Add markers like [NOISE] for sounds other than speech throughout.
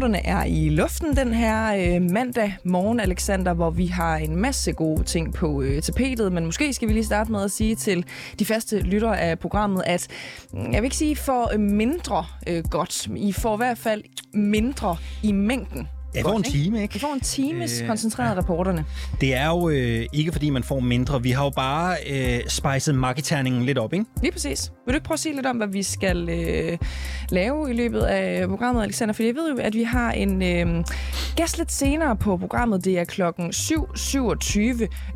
Reporterne er i luften den her øh, mandag morgen, Alexander, hvor vi har en masse gode ting på øh, tapetet, men måske skal vi lige starte med at sige til de faste lyttere af programmet, at mm, jeg vil ikke sige for øh, mindre øh, godt, I får i hvert fald mindre i mængden jeg får en time, ikke? Vi får en times øh, koncentreret ja. reporterne. Det er jo øh, ikke, fordi man får mindre. Vi har jo bare øh, spejset marketerningen lidt op, ikke? Lige præcis. Vil du ikke prøve at sige lidt om, hvad vi skal øh, lave i løbet af programmet, Alexander? For jeg ved jo, at vi har en øh, gæst lidt senere på programmet. Det er klokken 7.27.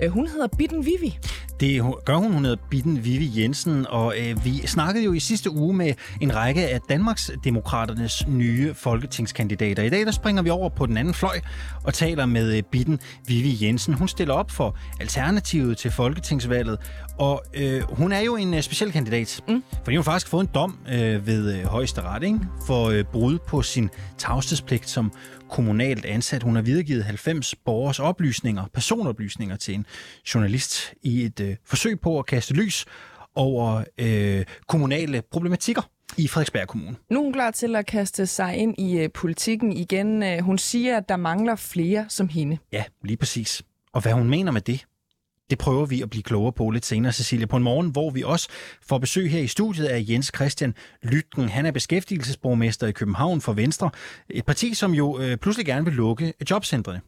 Øh, hun hedder Bitten Vivi. Det gør hun, hun hedder Bitten Vivi Jensen, og øh, vi snakkede jo i sidste uge med en række af Danmarks Demokraternes nye folketingskandidater. I dag der springer vi over på den anden fløj og taler med øh, Bitten Vivi Jensen. Hun stiller op for Alternativet til Folketingsvalget, og øh, hun er jo en øh, speciel kandidat, mm. fordi hun faktisk har fået en dom øh, ved øh, højesteret ikke? for øh, brud på sin tavshedspligt som kommunalt ansat. Hun har videregivet 90 borgers oplysninger, personoplysninger til en journalist i et øh, forsøg på at kaste lys over øh, kommunale problematikker i Frederiksberg Kommune. Nu er hun klar til at kaste sig ind i øh, politikken igen. Øh, hun siger, at der mangler flere som hende. Ja, lige præcis. Og hvad hun mener med det, det prøver vi at blive klogere på lidt senere, Cecilia, på en morgen, hvor vi også får besøg her i studiet af Jens Christian Lytgen. Han er beskæftigelsesborgmester i København for Venstre. Et parti, som jo øh, pludselig gerne vil lukke jobcentrene.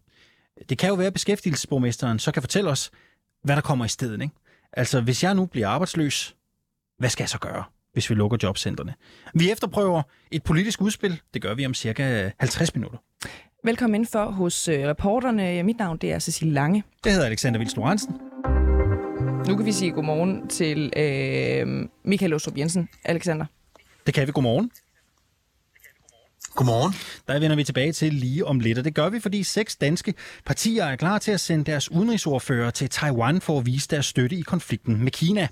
Det kan jo være, at beskæftigelsesborgmesteren så kan fortælle os, hvad der kommer i stedet. Ikke? Altså, hvis jeg nu bliver arbejdsløs, hvad skal jeg så gøre, hvis vi lukker jobcentrene? Vi efterprøver et politisk udspil. Det gør vi om cirka 50 minutter. Velkommen indenfor hos øh, reporterne. Mit navn det er Cecilie Lange. Det hedder Alexander Vils Nu kan vi sige godmorgen til øh, Michael Ostrup Jensen. Alexander. Det kan vi. Godmorgen. Godmorgen. Der vender vi tilbage til lige om lidt, og det gør vi, fordi seks danske partier er klar til at sende deres udenrigsordfører til Taiwan for at vise deres støtte i konflikten med Kina.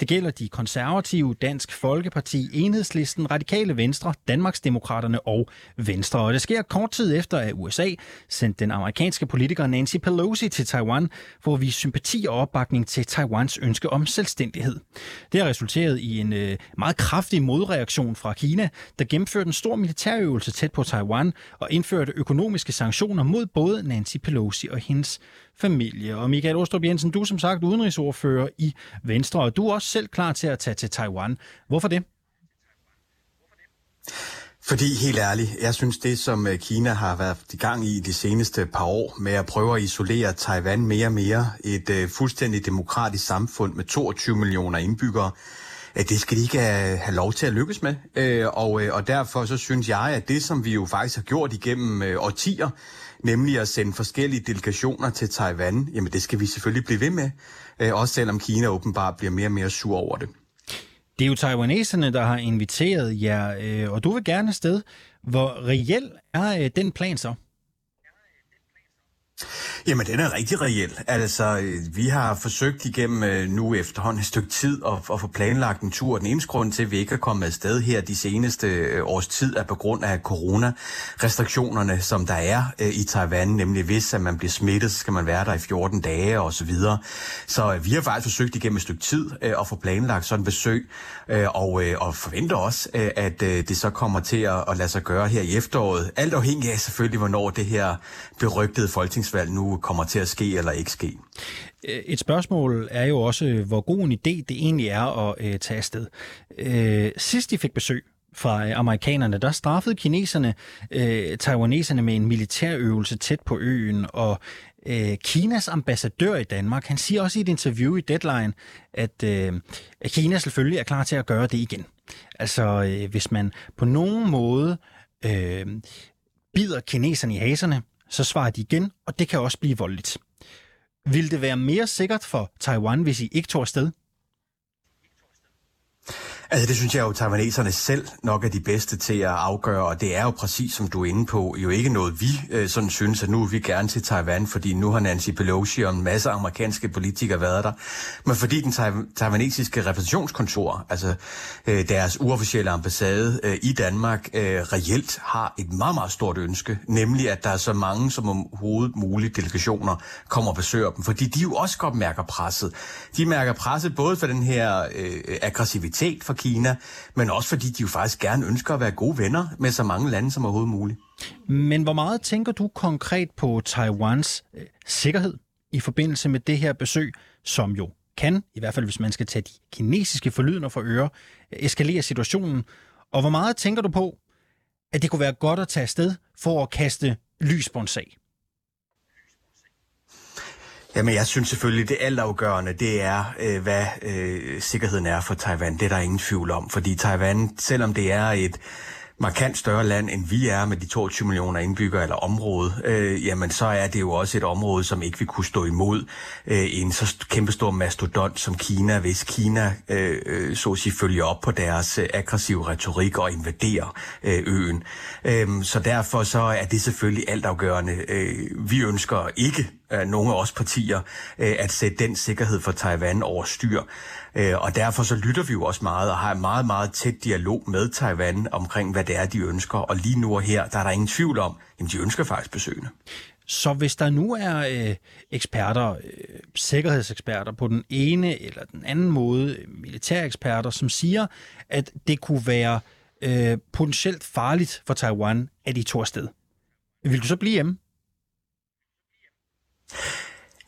Det gælder de konservative, Dansk Folkeparti, Enhedslisten, Radikale Venstre, Danmarksdemokraterne og Venstre. Og det sker kort tid efter, at USA sendte den amerikanske politiker Nancy Pelosi til Taiwan for at vise sympati og opbakning til Taiwans ønske om selvstændighed. Det har resulteret i en øh, meget kraftig modreaktion fra Kina, der gennemførte en stor militærøvelse øvelse tæt på Taiwan og indførte økonomiske sanktioner mod både Nancy Pelosi og hendes familie. Og Michael Ostrup Jensen, du er som sagt udenrigsordfører i Venstre, og du er også selv klar til at tage til Taiwan. Hvorfor det? Fordi helt ærligt, jeg synes det, som øh, Kina har været i gang i de seneste par år med at prøve at isolere Taiwan mere og mere, et uh, fuldstændig demokratisk samfund med 22 millioner indbyggere, det skal de ikke have lov til at lykkes med. Øh, og, øh, og derfor så synes jeg, at det, som vi jo faktisk har gjort igennem øh, årtier, nemlig at sende forskellige delegationer til Taiwan, jamen det skal vi selvfølgelig blive ved med, øh, også selvom Kina åbenbart bliver mere og mere sur over det. Det er jo taiwaneserne, der har inviteret jer, øh, og du vil gerne afsted. Hvor reel er øh, den plan så? Jamen, den er rigtig reelt. Altså, vi har forsøgt igennem øh, nu efterhånden et stykke tid at, at få planlagt en tur. Den eneste grund til, at vi ikke er kommet afsted her de seneste øh, års tid, er på grund af coronarestriktionerne, som der er øh, i Taiwan. Nemlig hvis at man bliver smittet, så skal man være der i 14 dage og så videre. Så vi har faktisk forsøgt igennem et stykke tid at få planlagt sådan et besøg, og, og forventer også, at det så kommer til at lade sig gøre her i efteråret. Alt afhængig af selvfølgelig, hvornår det her berygtede folketingsvalg nu kommer til at ske eller ikke ske. Et spørgsmål er jo også, hvor god en idé det egentlig er at øh, tage afsted. Øh, sidst de fik besøg fra øh, amerikanerne, der straffede kineserne øh, taiwaneserne med en militærøvelse tæt på øen, og øh, Kinas ambassadør i Danmark, han siger også i et interview i Deadline, at, øh, at Kina selvfølgelig er klar til at gøre det igen. Altså, øh, hvis man på nogen måde øh, bider kineserne i haserne, så svarer de igen, og det kan også blive voldeligt. Vil det være mere sikkert for Taiwan, hvis I ikke tog afsted? Altså det synes jeg jo, taiwaneserne selv nok er de bedste til at afgøre, og det er jo præcis som du er inde på, jo ikke noget vi øh, sådan synes, at nu vil vi gerne til Taiwan, fordi nu har Nancy Pelosi og en masse amerikanske politikere været der, men fordi den taiwanesiske repræsentationskontor, altså øh, deres uofficielle ambassade øh, i Danmark, øh, reelt har et meget, meget stort ønske, nemlig at der er så mange som overhovedet mulige delegationer kommer og besøger dem, fordi de jo også godt mærker presset. De mærker presset både for den her øh, aggressivitet fra Kina, men også fordi de jo faktisk gerne ønsker at være gode venner med så mange lande som overhovedet muligt. Men hvor meget tænker du konkret på Taiwans øh, sikkerhed i forbindelse med det her besøg, som jo kan, i hvert fald hvis man skal tage de kinesiske forlydende for øre, øh, eskalere situationen? Og hvor meget tænker du på, at det kunne være godt at tage afsted for at kaste lys på en sag? Jamen, jeg synes selvfølgelig, det altafgørende, det er, øh, hvad øh, sikkerheden er for Taiwan. Det er der ingen tvivl om, fordi Taiwan, selvom det er et markant større land, end vi er med de 22 millioner indbyggere eller område, øh, jamen så er det jo også et område, som ikke vil kunne stå imod øh, en så kæmpestor mastodont som Kina, hvis Kina øh, øh, så at sige følger op på deres øh, aggressive retorik og invaderer øh, øen. Øh, så derfor så er det selvfølgelig altafgørende. Øh, vi ønsker ikke øh, nogle af os partier, øh, at sætte den sikkerhed for Taiwan over styr. Øh, og derfor så lytter vi jo også meget og har en meget, meget tæt dialog med Taiwan omkring, hvad det er, de ønsker. Og lige nu og her, der er der ingen tvivl om, at de ønsker faktisk besøgende. Så hvis der nu er øh, eksperter, øh, sikkerhedseksperter på den ene eller den anden måde, militæreksperter, som siger, at det kunne være øh, potentielt farligt for Taiwan, at de tog afsted, vil du så blive hjemme?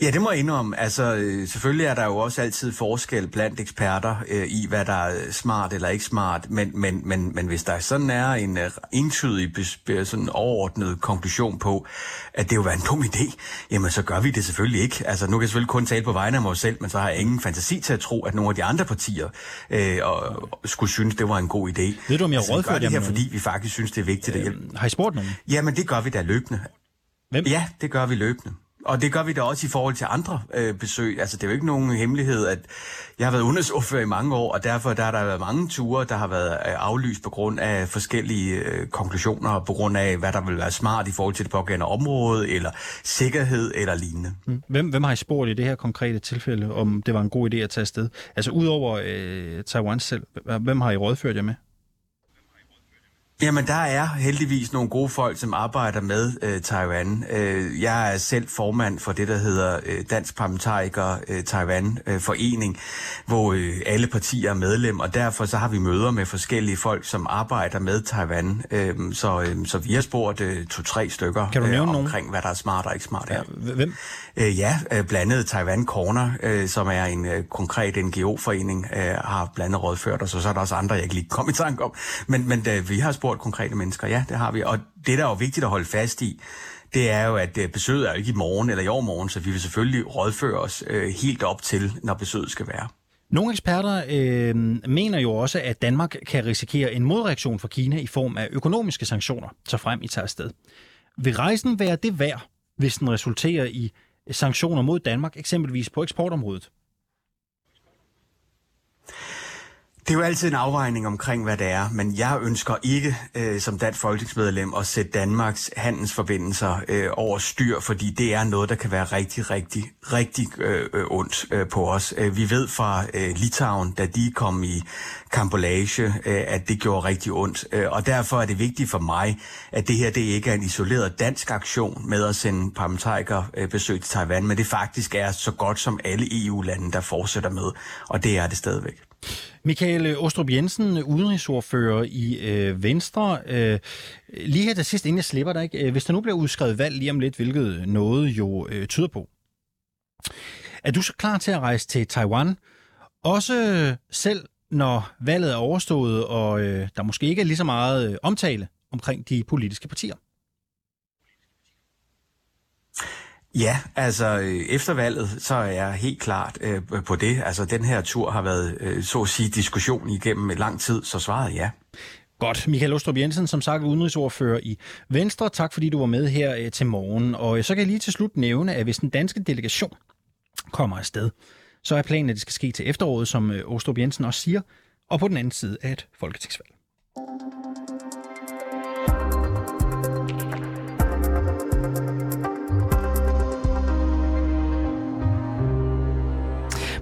Ja, det må jeg indrømme. Altså, øh, selvfølgelig er der jo også altid forskel blandt eksperter øh, i, hvad der er smart eller ikke smart, men, men, men, men hvis der sådan er en uh, entydig, sådan overordnet konklusion på, at det jo være en dum idé, jamen så gør vi det selvfølgelig ikke. Altså, nu kan jeg selvfølgelig kun tale på vegne af mig selv, men så har jeg ingen fantasi til at tro, at nogle af de andre partier øh, og, skulle synes, det var en god idé. Ved du, om jeg altså, rådfører det her, fordi vi faktisk synes, det er vigtigt øh, at hjælpe. Har I spurgt nogen? Jamen, det gør vi da løbende. Hvem? Ja, det gør vi løbende. Og det gør vi da også i forhold til andre øh, besøg. Altså, det er jo ikke nogen hemmelighed, at jeg har været udenrigsordfører i mange år, og derfor der har der været mange ture, der har været øh, aflyst på grund af forskellige øh, konklusioner, på grund af, hvad der vil være smart i forhold til det pågældende område, eller sikkerhed, eller lignende. Mm. Hvem, hvem har I spurgt i det her konkrete tilfælde, om det var en god idé at tage afsted? Altså, udover øh, Taiwan selv, hvem har I rådført jer med? Jamen, der er heldigvis nogle gode folk, som arbejder med øh, Taiwan. Øh, jeg er selv formand for det, der hedder øh, Dansk Parlamentariker øh, Taiwan øh, Forening, hvor øh, alle partier er medlem, og derfor så har vi møder med forskellige folk, som arbejder med Taiwan. Øh, så, øh, så vi har spurgt øh, to-tre stykker kan du øh, omkring, nogen? hvad der er smart og ikke smart her. Ja, hvem? Øh, ja, øh, blandet Taiwan Corner, øh, som er en øh, konkret NGO-forening, øh, har blandet rådført os, og så er der også andre, jeg ikke lige kom i tanke om. Men, men øh, vi har spurgt konkrete mennesker, ja, det har vi. Og det, der er jo vigtigt at holde fast i, det er jo, at øh, besøget er jo ikke i morgen eller i overmorgen, så vi vil selvfølgelig rådføre os øh, helt op til, når besøget skal være. Nogle eksperter øh, mener jo også, at Danmark kan risikere en modreaktion fra Kina i form af økonomiske sanktioner, så frem i tager afsted. Vil rejsen være det værd, hvis den resulterer i sanktioner mod Danmark, eksempelvis på eksportområdet? Det er jo altid en afvejning omkring, hvad det er, men jeg ønsker ikke øh, som dansk folketingsmedlem at sætte Danmarks handelsforbindelser øh, over styr, fordi det er noget, der kan være rigtig, rigtig, rigtig øh, ondt øh, på os. Øh, vi ved fra øh, Litauen, da de kom i kampolage, øh, at det gjorde rigtig ondt, øh, og derfor er det vigtigt for mig, at det her det ikke er en isoleret dansk aktion med at sende parlamentarikere øh, besøg til Taiwan, men det faktisk er så godt som alle EU-lande, der fortsætter med, og det er det stadigvæk. Michael Ostrup Jensen, udenrigsordfører i øh, Venstre. Øh, lige her til sidst, inden jeg slipper dig, ikke? Øh, hvis der nu bliver udskrevet valg lige om lidt, hvilket noget jo øh, tyder på, er du så klar til at rejse til Taiwan, også selv når valget er overstået, og øh, der måske ikke er lige så meget øh, omtale omkring de politiske partier? Ja, altså øh, efter valget, så er jeg helt klart øh, på det. Altså den her tur har været, øh, så at sige, diskussion igennem lang tid, så svaret ja. Godt. Michael Ostrup Jensen, som sagt udenrigsordfører i Venstre. Tak fordi du var med her øh, til morgen. Og øh, så kan jeg lige til slut nævne, at hvis den danske delegation kommer afsted, så er planen, at det skal ske til efteråret, som øh, Ostrup Jensen også siger, og på den anden side af et folketingsvalg.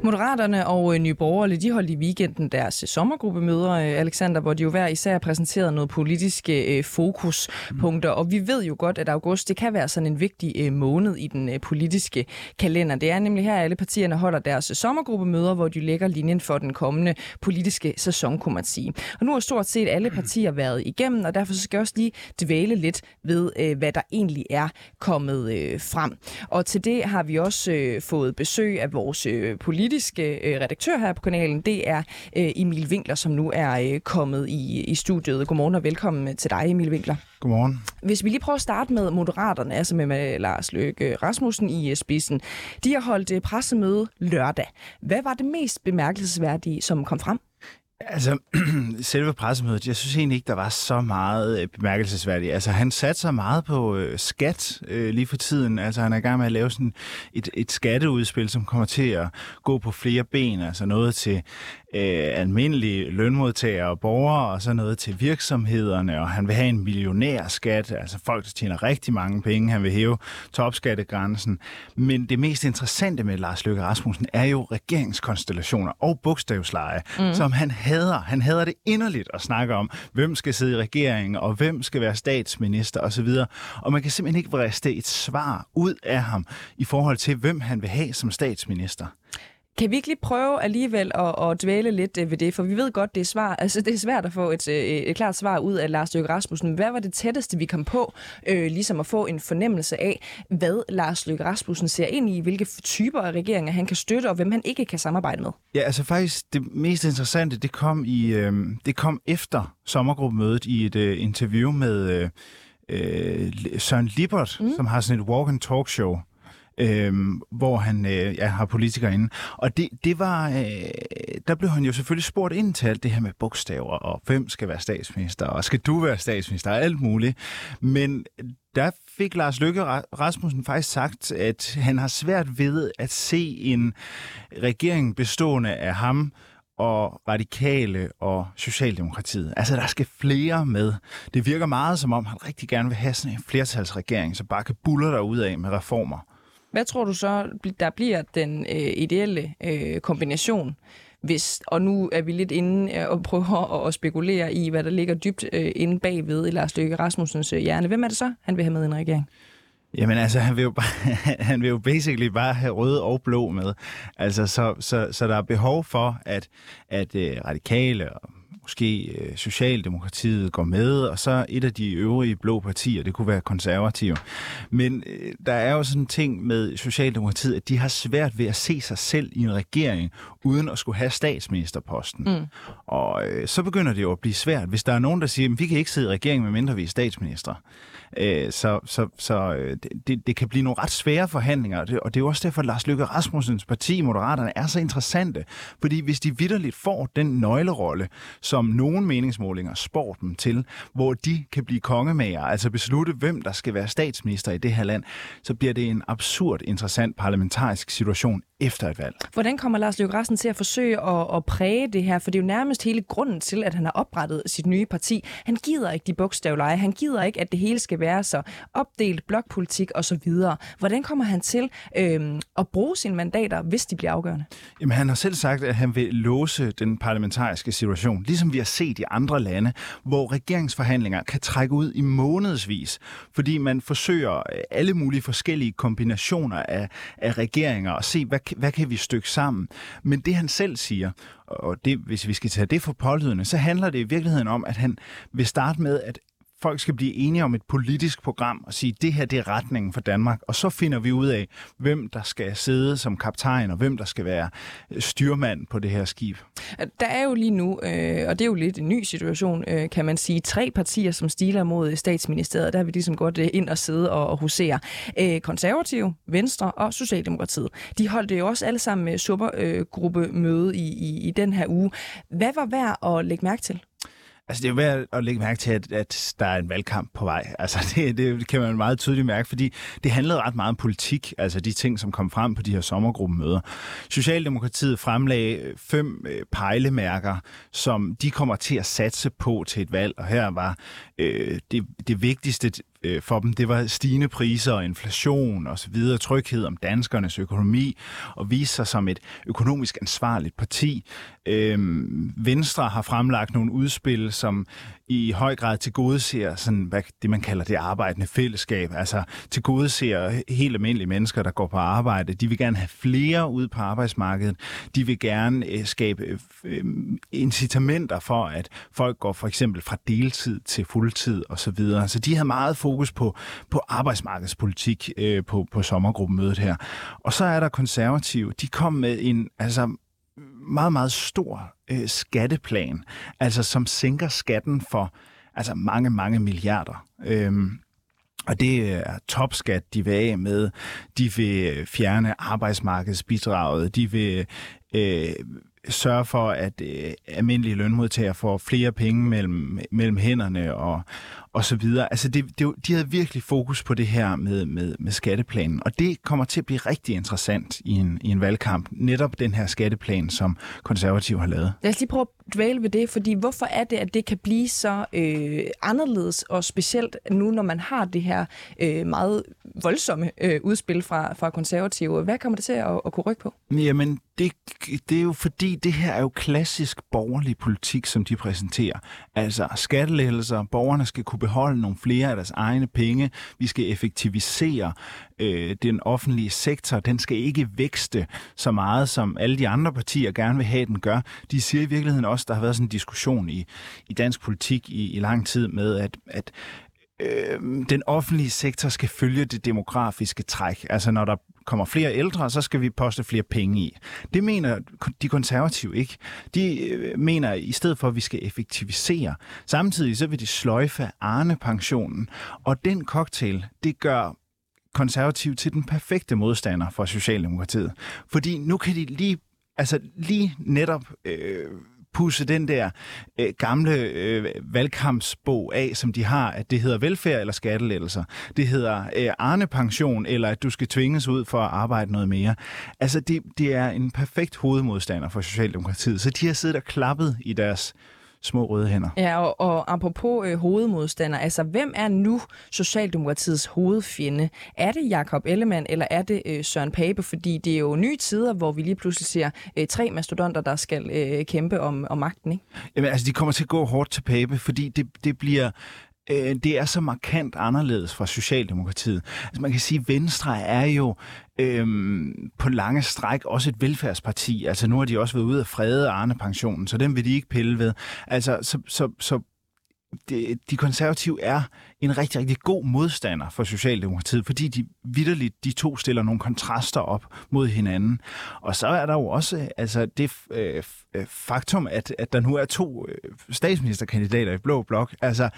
Moderaterne og øh, Nye Borgerlige, de holdt i weekenden deres øh, sommergruppemøder, øh, Alexander, hvor de jo hver især præsenterede noget politiske fokuspunkter. Og vi ved jo godt, at august det kan være sådan en vigtig måned i den politiske kalender. Det er nemlig her, alle partierne holder deres sommergruppemøder, hvor de lægger linjen for den kommende politiske sæson, kunne man sige. Og nu har stort set alle partier været igennem, og derfor skal jeg også lige dvæle lidt ved, hvad der egentlig er kommet frem. Og til det har vi også fået besøg af vores politiske politiske øh, redaktør her på kanalen. Det er øh, Emil Winkler, som nu er øh, kommet i, i studiet. Godmorgen og velkommen til dig, Emil Winkler. Godmorgen. Hvis vi lige prøver at starte med Moderaterne, altså med, med Lars Løkke Rasmussen i øh, spidsen. De har holdt øh, pressemøde lørdag. Hvad var det mest bemærkelsesværdige, som kom frem? Altså, [CLEARS THROAT] selve pressemødet, jeg synes egentlig ikke, der var så meget øh, bemærkelsesværdigt. Altså, han satte sig meget på øh, skat øh, lige for tiden. Altså, han er i gang med at lave sådan et, et skatteudspil, som kommer til at gå på flere ben. Altså noget til øh, almindelige lønmodtagere og borgere, og så noget til virksomhederne, og han vil have en millionærskat, altså folk, der tjener rigtig mange penge. Han vil hæve topskattegrænsen. Men det mest interessante med Lars Løkke Rasmussen er jo regeringskonstellationer og bogstavsleje, mm. som han hader. Han hader det inderligt at snakke om, hvem skal sidde i regeringen, og hvem skal være statsminister osv. Og man kan simpelthen ikke vriste et svar ud af ham i forhold til, hvem han vil have som statsminister. Kan vi ikke lige prøve alligevel at, at dvæle lidt øh, ved det? For vi ved godt, det er, svar, altså det er svært at få et, øh, et klart svar ud af Lars Løkke Rasmussen. Hvad var det tætteste, vi kom på, øh, ligesom at få en fornemmelse af, hvad Lars Løkke Rasmussen ser ind i, hvilke typer af regeringer han kan støtte, og hvem han ikke kan samarbejde med? Ja, altså faktisk det mest interessante, det kom, i, øh, det kom efter sommergruppemødet i et øh, interview med øh, øh Søren Libert, mm. som har sådan et walk-and-talk show øh, hvor han øh, ja, har politikere inde. Og det, det var, øh, der blev han jo selvfølgelig spurgt ind til alt det her med bogstaver, og hvem skal være statsminister, og skal du være statsminister, og alt muligt. Men der fik Lars Løkke Rasmussen faktisk sagt, at han har svært ved at se en regering bestående af ham, og radikale og Socialdemokratiet. Altså, der skal flere med. Det virker meget som om, han rigtig gerne vil have sådan en flertalsregering, så bare kan buller der ud af med reformer. Hvad tror du så, der bliver den øh, ideelle øh, kombination? Hvis, og nu er vi lidt inde øh, og prøver at spekulere i, hvad der ligger dybt øh, inde bagved i Lars Løkke Rasmussens øh, hjerne. Hvem er det så, han vil have med i en regering? Jamen altså, han vil jo, bare, [LAUGHS] han vil jo basically bare have røde og blå med. Altså, så, så, så der er behov for, at, at øh, radikale og måske øh, Socialdemokratiet går med, og så et af de øvrige blå partier, det kunne være konservative. Men øh, der er jo sådan en ting med Socialdemokratiet, at de har svært ved at se sig selv i en regering, uden at skulle have statsministerposten. Mm. Og øh, så begynder det jo at blive svært, hvis der er nogen, der siger, at vi kan ikke sidde i regeringen, medmindre vi er statsminister. Øh, så så, så øh, det, det kan blive nogle ret svære forhandlinger, og det, og det er jo også derfor, at Lars Løkke Rasmussens parti, Moderaterne, er så interessante. Fordi hvis de vidderligt får den nøglerolle, som nogle meningsmålinger spår dem til, hvor de kan blive kongemager, altså beslutte, hvem der skal være statsminister i det her land, så bliver det en absurd interessant parlamentarisk situation efter et valg. Hvordan kommer Lars Løkke Rasmussen til at forsøge at, at præge det her? For det er jo nærmest hele grunden til, at han har oprettet sit nye parti. Han gider ikke de bogstavleje. Han gider ikke, at det hele skal være så opdelt, blokpolitik osv. Hvordan kommer han til øh, at bruge sine mandater, hvis de bliver afgørende? Jamen, han har selv sagt, at han vil låse den parlamentariske situation, ligesom vi har set i andre lande, hvor regeringsforhandlinger kan trække ud i månedsvis, fordi man forsøger øh, alle mulige forskellige kombinationer af, af regeringer og se, hvad, hvad kan vi stykke sammen. Men det han selv siger, og det, hvis vi skal tage det for pålydende, så handler det i virkeligheden om, at han vil starte med at folk skal blive enige om et politisk program og sige, det her det er retningen for Danmark, og så finder vi ud af, hvem der skal sidde som kaptajn, og hvem der skal være øh, styrmand på det her skib. Der er jo lige nu, øh, og det er jo lidt en ny situation, øh, kan man sige, tre partier, som stiler mod statsministeriet. Der har vi ligesom godt øh, ind og sidde og, og husere. Øh, konservative, Venstre og Socialdemokratiet. De holdt jo også alle sammen øh, med supergruppemøde i, i, i den her uge. Hvad var værd at lægge mærke til? Altså, det er jo værd at lægge mærke til, at, at der er en valgkamp på vej. Altså, [LAUGHS] det, det kan man meget tydeligt mærke, fordi det handlede ret meget om politik, altså de ting, som kom frem på de her sommergruppemøder. Socialdemokratiet fremlagde fem øh, pejlemærker, som de kommer til at satse på til et valg, og her var øh, det, det vigtigste øh, for dem, det var stigende priser og inflation og så videre, tryghed om danskernes økonomi, og vise sig som et økonomisk ansvarligt parti. Øh, Venstre har fremlagt nogle udspil, som i høj grad til gode ser sådan, hvad det man kalder det arbejdende fællesskab, altså til gode ser helt almindelige mennesker, der går på arbejde. De vil gerne have flere ud på arbejdsmarkedet. De vil gerne øh, skabe øh, øh incitamenter for, at folk går for eksempel fra deltid til fuldtid osv. Så, videre. så de har meget fokus på, på arbejdsmarkedspolitik øh, på, på sommergruppemødet her. Og så er der konservative. De kom med en altså, meget, meget stor øh, skatteplan, altså som sænker skatten for altså mange, mange milliarder. Øhm, og det er topskat, de vil af med. De vil øh, fjerne arbejdsmarkedsbidraget. De vil øh, sørge for, at øh, almindelige lønmodtagere får flere penge mellem, mellem hænderne og, og så videre. Altså det, det, de havde virkelig fokus på det her med, med, med skatteplanen, og det kommer til at blive rigtig interessant i en, i en valgkamp. Netop den her skatteplan, som konservative har lavet. Lad os lige prøve at dvæle ved det, fordi hvorfor er det, at det kan blive så øh, anderledes og specielt nu, når man har det her øh, meget voldsomme øh, udspil fra, fra konservative? Hvad kommer det til at, at kunne rykke på? Jamen, det, det er jo fordi, det her er jo klassisk borgerlig politik, som de præsenterer. Altså skattelettelser, borgerne skal kunne beholde nogle flere af deres egne penge, vi skal effektivisere øh, den offentlige sektor, den skal ikke vækste så meget, som alle de andre partier gerne vil have, den gør. De siger i virkeligheden også, der har været sådan en diskussion i, i dansk politik i, i lang tid med, at, at øh, den offentlige sektor skal følge det demografiske træk. Altså når der kommer flere ældre, så skal vi poste flere penge i. Det mener de konservative ikke. De øh, mener i stedet for, at vi skal effektivisere. Samtidig så vil de sløjfe Arne-pensionen. Og den cocktail, det gør konservativ til den perfekte modstander for Socialdemokratiet. Fordi nu kan de lige, altså lige netop øh, pusse den der øh, gamle øh, valgkampsbog af, som de har, at det hedder velfærd eller skattelettelser. Det hedder øh, Arne-pension, eller at du skal tvinges ud for at arbejde noget mere. Altså, det, det er en perfekt hovedmodstander for Socialdemokratiet. Så de har siddet og klappet i deres små røde hænder. Ja, og, og apropos øh, hovedmodstander, altså hvem er nu Socialdemokratiets hovedfjende? Er det Jakob Ellemann, eller er det øh, Søren Pape? Fordi det er jo nye tider, hvor vi lige pludselig ser øh, tre mastodonter, der skal øh, kæmpe om, om magten, ikke? Jamen altså, de kommer til at gå hårdt til Pape, fordi det, det bliver øh, det er så markant anderledes fra Socialdemokratiet. Altså man kan sige, at Venstre er jo øhm, på lange stræk også et velfærdsparti. Altså nu har de også været ude af frede Arne-pensionen, så den vil de ikke pille ved. Altså så, så, så de, de konservative er en rigtig, rigtig god modstander for Socialdemokratiet, fordi de vidderligt, de to stiller nogle kontraster op mod hinanden. Og så er der jo også altså det øh, øh, faktum, at, at der nu er to øh, statsministerkandidater i Blå Blok. Altså,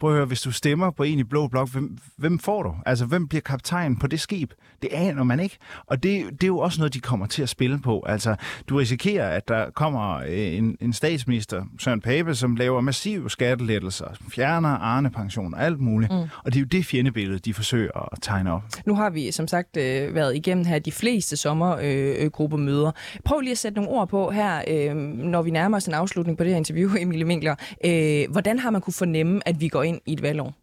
prøv at høre, hvis du stemmer på en i Blå Blok, hvem, hvem får du? Altså, hvem bliver kaptajn på det skib? Det aner man ikke. Og det, det er jo også noget, de kommer til at spille på. Altså, du risikerer, at der kommer øh, en, en statsminister, Søren Pape, som laver massive skattelettelser, fjerner Arne-pension og alt muligt muligt. Mm. Og det er jo det fjendebillede, de forsøger at tegne op. Nu har vi som sagt øh, været igennem her de fleste sommergruppemøder. Øh, Prøv lige at sætte nogle ord på her, øh, når vi nærmer os en afslutning på det her interview, [LAUGHS] Emilie Minkler. Øh, hvordan har man kunne fornemme, at vi går ind i et valgår?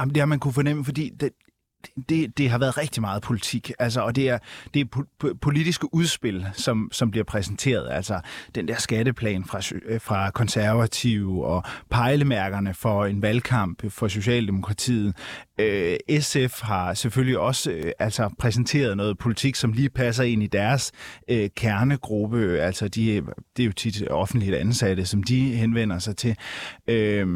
Jamen, det har man kunne fornemme, fordi det, det, det har været rigtig meget politik, altså, og det er, det er po- politiske udspil, som, som bliver præsenteret. Altså den der skatteplan fra, øh, fra konservative og pejlemærkerne for en valgkamp for Socialdemokratiet. Øh, SF har selvfølgelig også øh, altså præsenteret noget politik, som lige passer ind i deres øh, kernegruppe. Altså de, det er jo tit offentligt ansatte, som de henvender sig til. Øh,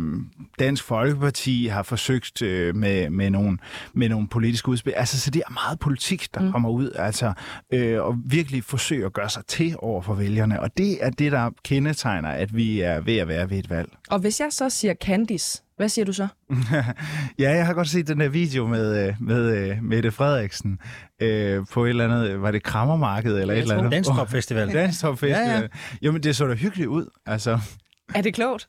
Dansk Folkeparti har forsøgt øh, med, med, nogle, med nogle politiske udspil. Altså, så det er meget politik, der mm. kommer ud, altså, øh, og virkelig forsøger at gøre sig til over for vælgerne. Og det er det, der kendetegner, at vi er ved at være ved et valg. Og hvis jeg så siger Candice, hvad siger du så? [LAUGHS] ja, jeg har godt set den der video med, øh, med øh, Mette Frederiksen øh, på et eller andet, var det Krammermarked eller jeg et eller andet? Danstop [LAUGHS] Festival. Danstop Festival. Ja, ja. Jamen, det så da hyggeligt ud, altså. [LAUGHS] Er det klogt?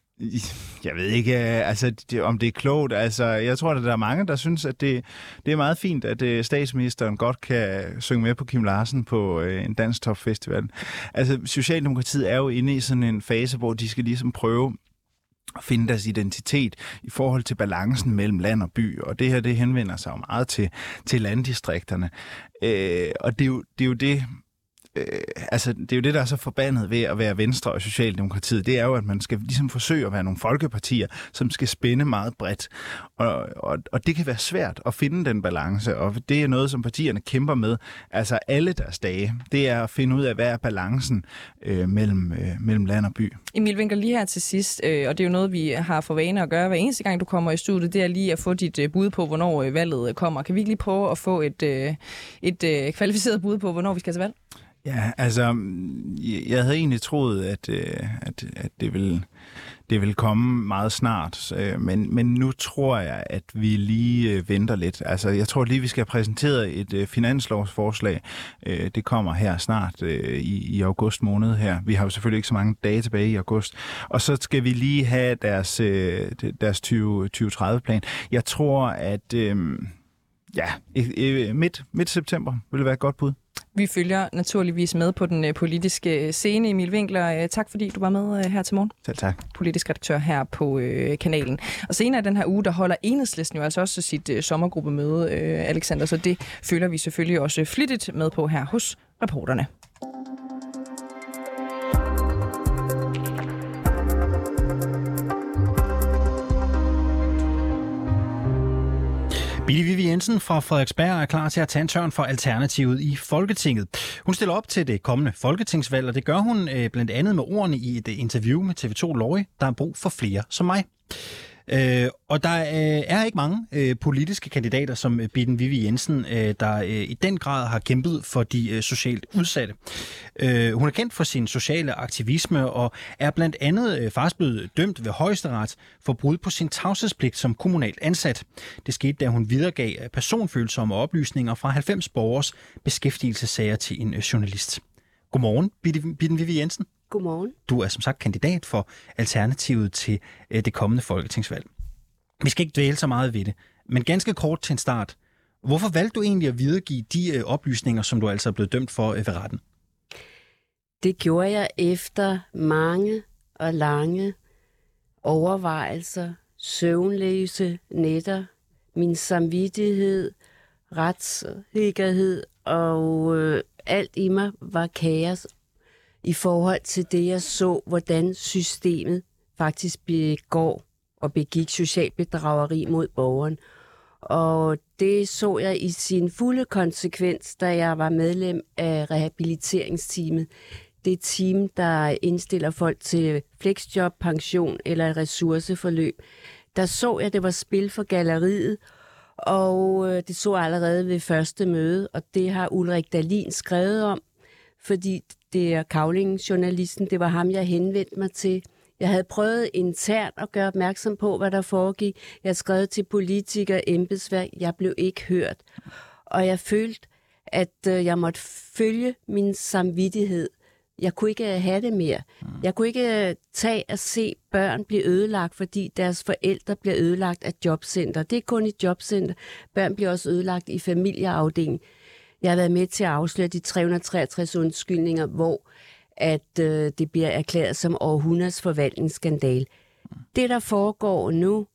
Jeg ved ikke, øh, altså, det, om det er klogt. Altså, jeg tror, at der er mange, der synes, at det, det er meget fint, at uh, statsministeren godt kan synge med på Kim Larsen på uh, en dansk topfestival. Altså, Socialdemokratiet er jo inde i sådan en fase, hvor de skal ligesom prøve finde deres identitet i forhold til balancen mellem land og by. Og det her, det henvender sig jo meget til, til landdistrikterne. Øh, og det er, jo, det er jo det, øh, altså, det er jo det, der er så forbandet ved at være Venstre og Socialdemokratiet. Det er jo, at man skal ligesom forsøge at være nogle folkepartier, som skal spænde meget bredt. Og, og, og det kan være svært at finde den balance, og det er noget, som partierne kæmper med. Altså alle deres dage, det er at finde ud af, hvad er balancen øh, mellem, øh, mellem land og by. Emil Winkler, lige her til sidst, øh, og det er jo noget, vi har for vane at gøre hver eneste gang, du kommer i studiet, det er lige at få dit øh, bud på, hvornår øh, valget kommer. Kan vi ikke lige prøve at få et, øh, et øh, kvalificeret bud på, hvornår vi skal til valg? Ja, altså, mm, jeg havde egentlig troet, at, øh, at, at det ville det vil komme meget snart, øh, men, men nu tror jeg, at vi lige øh, venter lidt. Altså, jeg tror lige, vi skal have præsenteret et finanslovsforslag. Det kommer her snart i, i august måned her. Vi har jo selvfølgelig ikke så mange dage tilbage i august. Og så skal vi lige have deres, deres 2030-plan. Jeg tror, at ja, midt, midt september vil være et godt bud. Vi følger naturligvis med på den øh, politiske øh, scene. Emil Winkler, øh, tak fordi du var med her til morgen. Selv tak. Politisk redaktør her på kanalen. Og senere i den her uge, der holder Enhedslisten jo altså også sit sommergruppemøde, Alexander, så det følger vi selvfølgelig også flittigt med på her hos reporterne. Billy Vivi Jensen fra Frederiksberg er klar til at tage en tørn for Alternativet i Folketinget. Hun stiller op til det kommende folketingsvalg, og det gør hun øh, blandt andet med ordene i et interview med TV2 Lorry, der er brug for flere som mig. Øh, og der øh, er ikke mange øh, politiske kandidater som øh, Bitten Vivi Jensen, øh, der øh, i den grad har kæmpet for de øh, socialt udsatte. Øh, hun er kendt for sin sociale aktivisme og er blandt andet øh, faktisk blevet dømt ved højesteret for brud på sin tavshedspligt som kommunalt ansat. Det skete, da hun videregav øh, personfølsomme oplysninger fra 90 borgers beskæftigelsessager til en øh, journalist. Godmorgen, Bitten Vivi Jensen. Godmorgen. Du er som sagt kandidat for Alternativet til øh, det kommende folketingsvalg. Vi skal ikke dvæle så meget ved det, men ganske kort til en start. Hvorfor valgte du egentlig at videregive de øh, oplysninger, som du altså er blevet dømt for øh, ved retten? Det gjorde jeg efter mange og lange overvejelser, søvnløse nætter, min samvittighed, retssikkerhed og øh, alt i mig var kaos i forhold til det, jeg så, hvordan systemet faktisk begår og begik social bedrageri mod borgeren. Og det så jeg i sin fulde konsekvens, da jeg var medlem af rehabiliteringsteamet. Det team, der indstiller folk til flexjob, pension eller ressourceforløb. Der så jeg, at det var spil for galleriet, og øh, det så allerede ved første møde, og det har Ulrik Dalin skrevet om, fordi det er Kavling, journalisten, det var ham, jeg henvendte mig til. Jeg havde prøvet internt at gøre opmærksom på, hvad der foregik. Jeg skrev til politikere, embedsværk. Jeg blev ikke hørt. Og jeg følte, at øh, jeg måtte følge min samvittighed. Jeg kunne ikke have det mere. Jeg kunne ikke øh, tage at se børn blive ødelagt, fordi deres forældre bliver ødelagt af jobcenter. Det er kun i jobcenter. Børn bliver også ødelagt i familieafdelingen. Jeg har været med til at afsløre de 363 undskyldninger, hvor at øh, det bliver erklæret som århundredes forvaltningsskandal. Det, der foregår nu,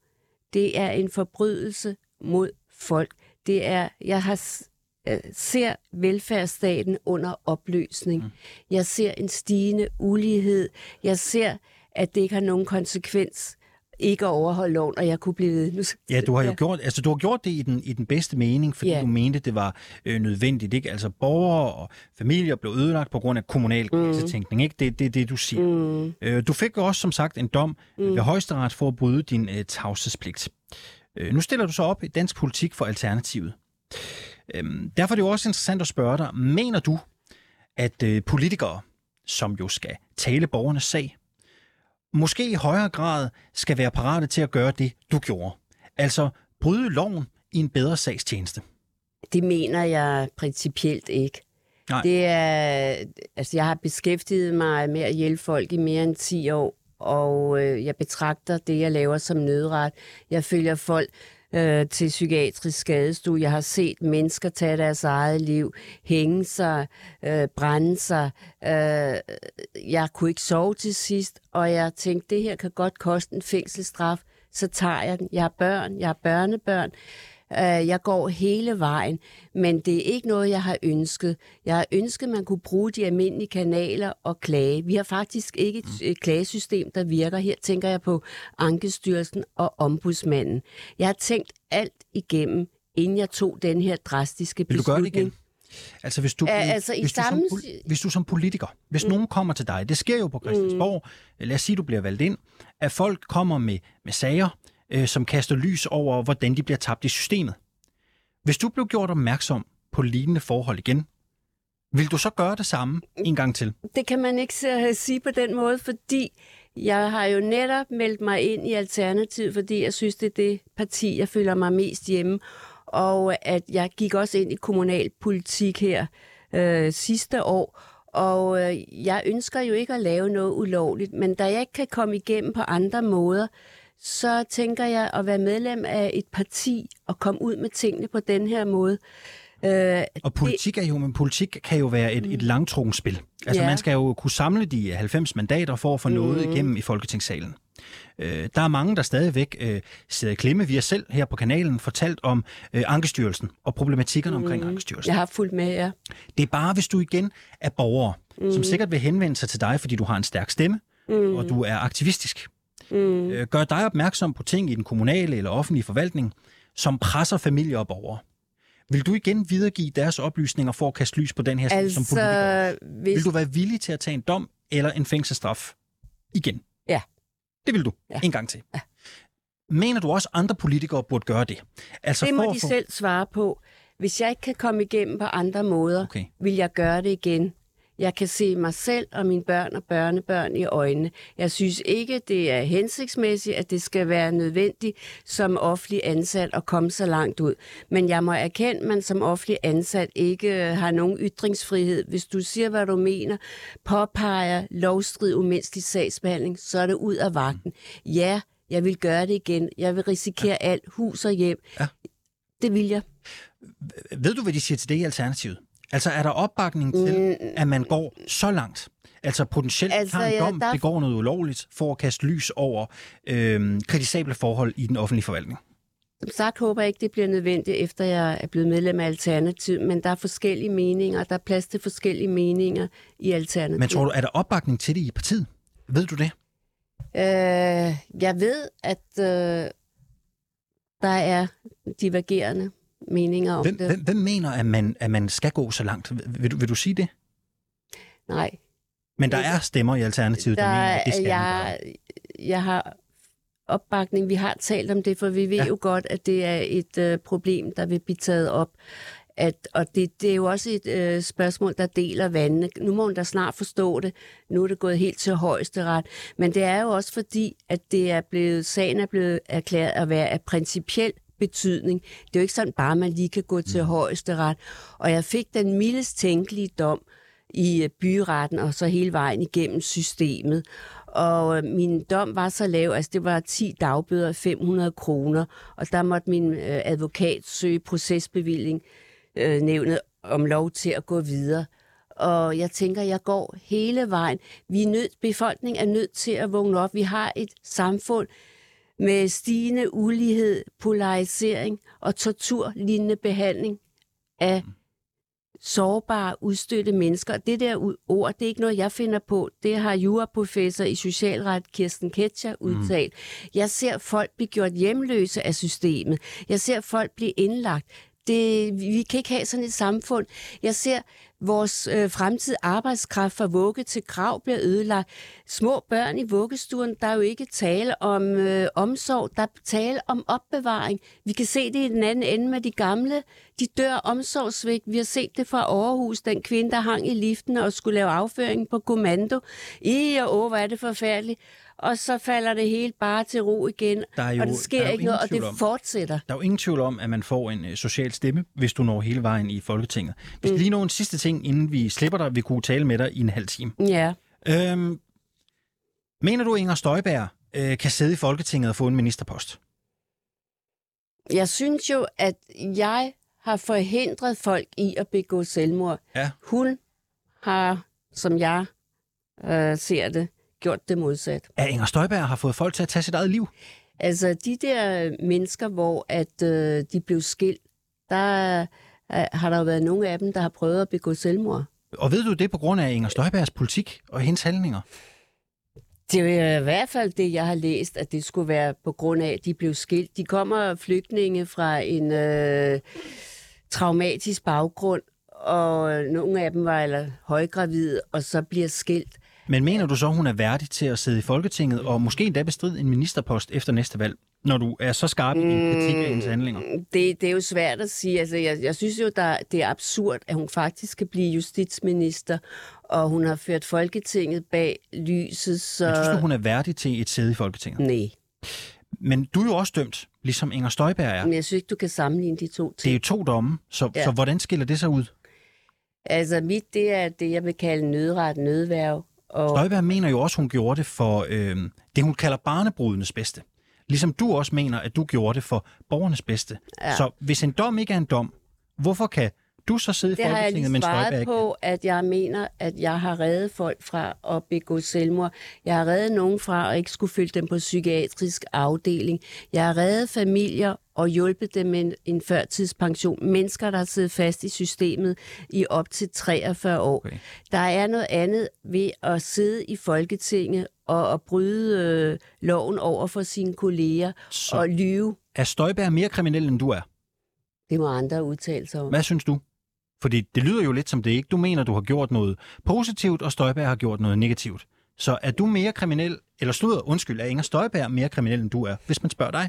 det er en forbrydelse mod folk. Det er, jeg har øh, ser velfærdsstaten under opløsning. Mm. Jeg ser en stigende ulighed. Jeg ser, at det ikke har nogen konsekvens ikke at overholde loven, og jeg kunne blive Nu, ja, du har jo ja. gjort, altså, du har gjort det i den, i den bedste mening, fordi ja. du mente, det var øh, nødvendigt. Ikke? Altså borgere og familier blev ødelagt på grund af kommunal mm. krisetænkning. Ikke? Det er det, det, du siger. Mm. Øh, du fik jo også, som sagt, en dom mm. ved højesteret for at bryde din øh, tavshedspligt. Øh, nu stiller du så op i dansk politik for Alternativet. Øh, derfor er det jo også interessant at spørge dig, mener du, at øh, politikere, som jo skal tale borgernes sag, måske i højere grad skal være parate til at gøre det, du gjorde. Altså bryde loven i en bedre sagstjeneste. Det mener jeg principielt ikke. Nej. Det er, altså jeg har beskæftiget mig med at hjælpe folk i mere end 10 år, og øh, jeg betragter det, jeg laver som nødret. Jeg følger folk øh, til psykiatrisk skadestue. Jeg har set mennesker tage deres eget liv, hænge sig, øh, brænde sig. Øh, jeg kunne ikke sove til sidst, og jeg tænkte, det her kan godt koste en fængselsstraf. Så tager jeg den. Jeg har børn, jeg har børnebørn. Øh, jeg går hele vejen, men det er ikke noget, jeg har ønsket. Jeg har ønsket, at man kunne bruge de almindelige kanaler og klage. Vi har faktisk ikke et, et klagesystem, der virker. Her tænker jeg på Ankestyrelsen og Ombudsmanden. Jeg har tænkt alt igennem, inden jeg tog den her drastiske Vil du gøre beslutning. det igen? Altså, hvis du, Ja, altså, hvis, du som, hvis du som politiker, hvis mm. nogen kommer til dig, det sker jo på Christiansborg, mm. lad os sige, du bliver valgt ind, at folk kommer med, med sager, øh, som kaster lys over, hvordan de bliver tabt i systemet. Hvis du blev gjort opmærksom på lignende forhold igen, vil du så gøre det samme en gang til? Det kan man ikke sige på den måde, fordi jeg har jo netop meldt mig ind i Alternativet, fordi jeg synes, det er det parti, jeg føler mig mest hjemme. Og at jeg gik også ind i kommunalpolitik her øh, sidste år, og øh, jeg ønsker jo ikke at lave noget ulovligt, men da jeg ikke kan komme igennem på andre måder, så tænker jeg at være medlem af et parti og komme ud med tingene på den her måde. Øh, Og politik er jo, men politik kan jo være et, et langtrukken spil. Altså Ja. man skal jo kunne samle de 90 mandater for at få noget igennem i Folketingssalen. Øh, der er mange, der stadigvæk øh, sidder i klemme. Vi har selv her på kanalen fortalt om øh, Ankestyrelsen og problematikkerne omkring Ankestyrelsen. jeg har fulgt med jer. Det er bare, hvis du igen er borger, mm. som sikkert vil henvende sig til dig, fordi du har en stærk stemme, mm. og du er aktivistisk. Mm. Øh, gør dig opmærksom på ting i den kommunale eller offentlige forvaltning, som presser familier og borgere. Vil du igen videregive deres oplysninger for at kaste lys på den her sag som politiker? Altså, hvis, Vil du være villig til at tage en dom eller en fængselsstraf igen? Ja. Det vil du. Ja. En gang til. Ja. Mener du også, at andre politikere burde gøre det? Altså det for må at de selv svare på. Hvis jeg ikke kan komme igennem på andre måder, Okay. vil jeg gøre det igen. Jeg kan se mig selv og mine børn og børnebørn i øjnene. Jeg synes ikke, det er hensigtsmæssigt, at det skal være nødvendigt som offentlig ansat at komme så langt ud. Men jeg må erkende, at man som offentlig ansat ikke øh, har nogen ytringsfrihed. Hvis du siger, hvad du mener, påpeger lovstrid umenneskelig sagsbehandling, så er det ud af vagten. Ja, jeg vil gøre det igen. Jeg vil risikere alt, hus og hjem. Ja. Det vil jeg. Ved du, hvad de siger til det i Alternativet? Altså, er der opbakning til, at man går så langt? Altså potentielt Altså, har en ja, dom, der- begår noget ulovligt, for at kaste lys over øhm, kritisable forhold i den offentlige forvaltning. Som sagt håber jeg ikke, det bliver nødvendigt, efter jeg er blevet medlem af Alternativ, men der er forskellige meninger, der er plads til forskellige meninger i Alternativ. Men tror du, er der opbakning til det i partiet? Ved du det? Øh, jeg ved, at øh, der er divergerende meninger om Hvem, det. hvem, hvem mener, at man, at man skal gå så langt? Vil, du, vil du sige det? Nej, Men der er stemmer i Alternativet, der, der, mener, at det skal man jeg, jeg har opbakning. Vi har talt om det, for vi ved Ja. ja. jo godt, at det er et øh, problem, der vil blive taget op. At, og det, det er jo også et øh, spørgsmål, der deler vandene. Nu må hun da snart forstå det. Nu er det gået helt til højesteret. Men det er jo også fordi, at det er blevet, sagen er blevet erklæret at være af principiel betydning. Det er jo ikke sådan bare, at man lige kan gå til højesteret. Og jeg fik den mildest tænkelige dom i øh, byretten og så hele vejen igennem systemet. Og øh, min dom var så lav, altså det var 10 dagbøder, 500 kroner, og der måtte min øh, advokat søge procesbevilling øh, nævnet om lov til at gå videre. Og jeg tænker, jeg går hele vejen. Vi er nødt, befolkningen er nødt til at vågne op. Vi har et samfund med stigende ulighed, polarisering og torturlignende behandling af sårbare, udstødte mennesker. Det der ord, det er ikke noget, jeg finder på. Det har juraprofessor i socialret Kirsten Ketscher udtalt. Mm. Jeg ser folk blive gjort hjemløse af systemet. Jeg ser folk blive indlagt. Det, vi kan ikke have sådan et samfund. Jeg ser vores øh, fremtidige arbejdskraft fra vugge til grav bliver ødelagt. Små børn i vuggestuen, der er jo ikke tale om øh, omsorg, der er tale om opbevaring. Vi kan se det i den anden ende med de gamle. De dør omsorgsvigt. Vi har set det fra Aarhus, den kvinde, der hang i liften og skulle lave afføring på kommando. I og åh, hvor er det forfærdeligt. Og så falder det hele bare til ro igen, Der er jo- og det der sker er jo ikke noget, og det om- fortsætter. Der er jo ingen tvivl om, at man får en øh, social stemme, hvis du når hele vejen i Folketinget. Vi skal Mm. lige nå en sidste ting, inden vi slipper dig. Vi kunne tale med dig i en halv time. Ja. Øhm, mener du, Inger Støjberg øh, kan sidde i Folketinget og få en ministerpost? Jeg synes jo, at jeg har forhindret folk i at begå selvmord. Ja. Hun har, som jeg øh, ser det, gjort det modsat. At Inger Støjberg har fået folk til at tage sit eget liv. Altså, de der mennesker, hvor at øh, de blev skilt, der øh, har der jo været nogle af dem, der har prøvet at begå selvmord. Og ved du det på grund af Inger Støjbergs politik og hendes handlinger? Det er i hvert fald det, jeg har læst, at det skulle være på grund af, at de blev skilt. De kommer flygtninge fra en øh, traumatisk baggrund, og nogle af dem var eller højgravide, og så bliver skilt. Men mener du så, hun er værdig til at sidde i Folketinget og måske endda bestride en ministerpost efter næste valg, når du er så skarp i din kritik af hendes handlinger? Det, det er jo svært at sige. Altså, jeg, jeg synes jo, der, det er absurd, at hun faktisk skal blive justitsminister, og hun har ført Folketinget bag lyset, så... Men synes du, hun er værdig til et sæde i Folketinget? Nej, Men du er jo også dømt, ligesom Inger Støjberg er. men jeg synes ikke, du kan sammenligne de to Det er ting. jo to domme, så, Ja. så hvordan skiller det sig ud? Altså, mit, det er det, jeg vil kalde nødret, nødværv. Og Støjberg mener jo også, hun gjorde det for øh, det, hun kalder barnebrudenes bedste. Ligesom du også mener, at du gjorde det for borgernes bedste. Ja. Så hvis en dom ikke er en dom, hvorfor kan du så sidde i det har jeg Folketinget, lige mens Støjberg svaret ikke på, at jeg mener, at jeg har reddet folk fra at begå selvmord. Jeg har reddet nogen fra at ikke skulle følge dem på psykiatrisk afdeling. Jeg har reddet familier og hjulpet dem med en, en førtidspension. Mennesker, der har siddet fast i systemet i op til 43 år. Okay. Der er noget andet ved at sidde i Folketinget og at bryde øh, loven over for sine kolleger Så og lyve. er Støjberg mere kriminel, end du er? Det må andre udtale sig om. Hvad synes du? Fordi det lyder jo lidt som det ikke. Du mener, du har gjort noget positivt, og Støjberg har gjort noget negativt. Så er du mere kriminel, eller slutter, undskyld, er Inger Støjberg mere kriminel, end du er, hvis man spørger dig?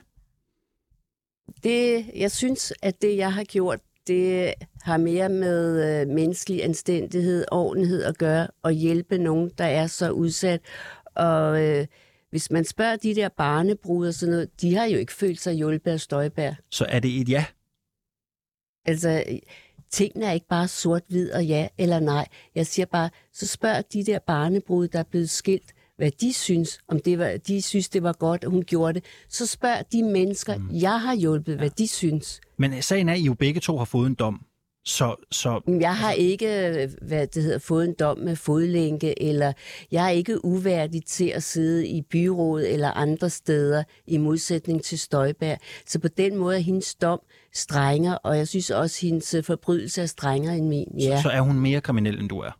Det, jeg synes, at det, jeg har gjort, det har mere med øh, menneskelig anstændighed, ordentlighed at gøre, og hjælpe nogen, der er så udsat. Og øh, hvis man spørger de der barnebrud og sådan noget, de har jo ikke følt sig hjulpet af Støjbær. Så er det et ja. Altså, tingene er ikke bare sort-hvid og ja eller nej. Jeg siger bare, så spørg de der barnebrud, der er blevet skilt, hvad de synes, om det var, de synes, det var godt, at hun gjorde det. Så spørg de mennesker, mm. jeg har hjulpet, hvad de synes. Men sagen er, at I jo begge to har fået en dom. Så, så Jeg har ikke hvad det hedder, fået en dom med fodlænke, eller jeg er ikke uværdig til at sidde i byrådet eller andre steder, i modsætning til Støjberg. Så på den måde er hendes dom strenger, og jeg synes også, at hendes forbrydelse er strengere end min. Ja. så, så er hun mere kriminel, end du er.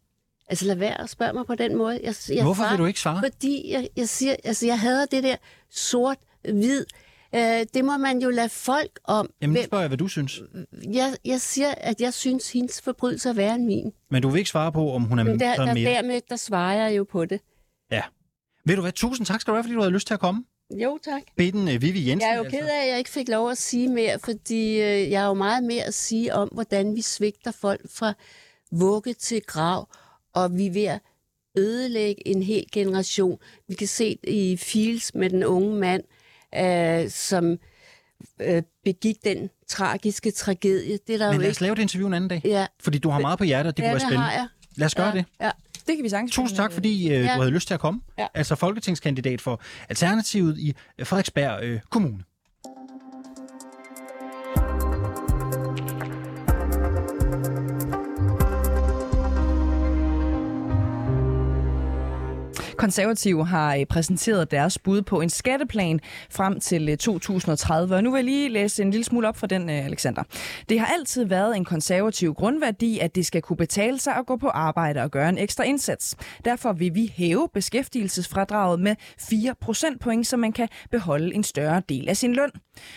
Altså lad være at spørge mig på den måde. Jeg, jeg Hvorfor svarer, vil du ikke svare? Fordi jeg, jeg siger, altså jeg hader det der sort-hvid. Øh, det må man jo lade folk om. Jamen, nu spørger jeg, hvad du synes. jeg, jeg siger, at jeg synes, hendes forbrydelse er værre end min. Men du vil ikke svare på, om hun er Men der, der, mere... dermed, der svarer jeg jo på det. Ja. Ved du hvad, tusind tak skal du have, fordi du havde lyst til at komme. Jo, tak. Bitten uh, Vivi Jensen. Jeg er jo altså. ked af, at jeg ikke fik lov at sige mere, fordi øh, jeg har jo meget mere at sige om, hvordan vi svigter folk fra vugge til grav, og vi er ved at ødelægge en hel generation. Vi kan se det i Fields med den unge mand, øh, som øh, begik den tragiske tragedie. Det er der Men jo lad os ikke. lave et interview en anden dag. Ja, Fordi du har meget på hjertet, og det ja kunne være det spændende. har jeg. Lad os gøre ja, det. Ja. Det kan vi sagtens. Tusind tak, fordi uh, Ja. du havde lyst til at komme. Ja. Altså folketingskandidat for Alternativet i øh, Frederiksberg øh, Kommune. Konservative har øh, præsenteret deres bud på en skatteplan frem til øh, 2030. Og nu vil jeg lige læse en lille smule op fra den, øh, Alexander. Det har altid været en konservativ grundværdi, at det skal kunne betale sig at gå på arbejde og gøre en ekstra indsats. Derfor vil vi hæve beskæftigelsesfradraget med 4 procentpoint, så man kan beholde en større del af sin løn.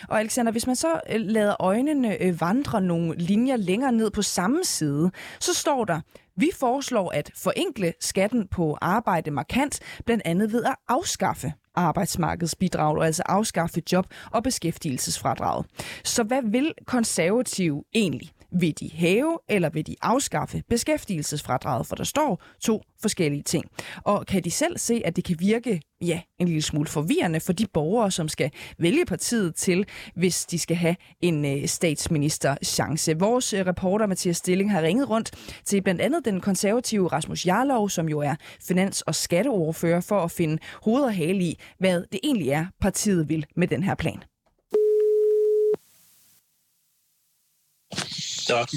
Og Alexander, hvis man så lader øjnene vandre nogle linjer længere ned på samme side, så står der, vi foreslår at forenkle skatten på arbejde markant, blandt andet ved at afskaffe arbejdsmarkedsbidrag, og altså afskaffe job- og beskæftigelsesfradraget. Så hvad vil konservative egentlig? Vil de hæve, eller vil de afskaffe beskæftigelsesfradraget? For der står to forskellige ting. Og kan de selv se, at det kan virke ja, en lille smule forvirrende for de borgere, som skal vælge partiet til, hvis de skal have en øh, statsminister-chance. Vores øh, reporter Mathias Stilling har ringet rundt til blandt andet den konservative Rasmus Jarlov, som jo er finans- og skatteordfører, for at finde hoved og hale i, hvad det egentlig er, partiet vil med den her plan. Tak.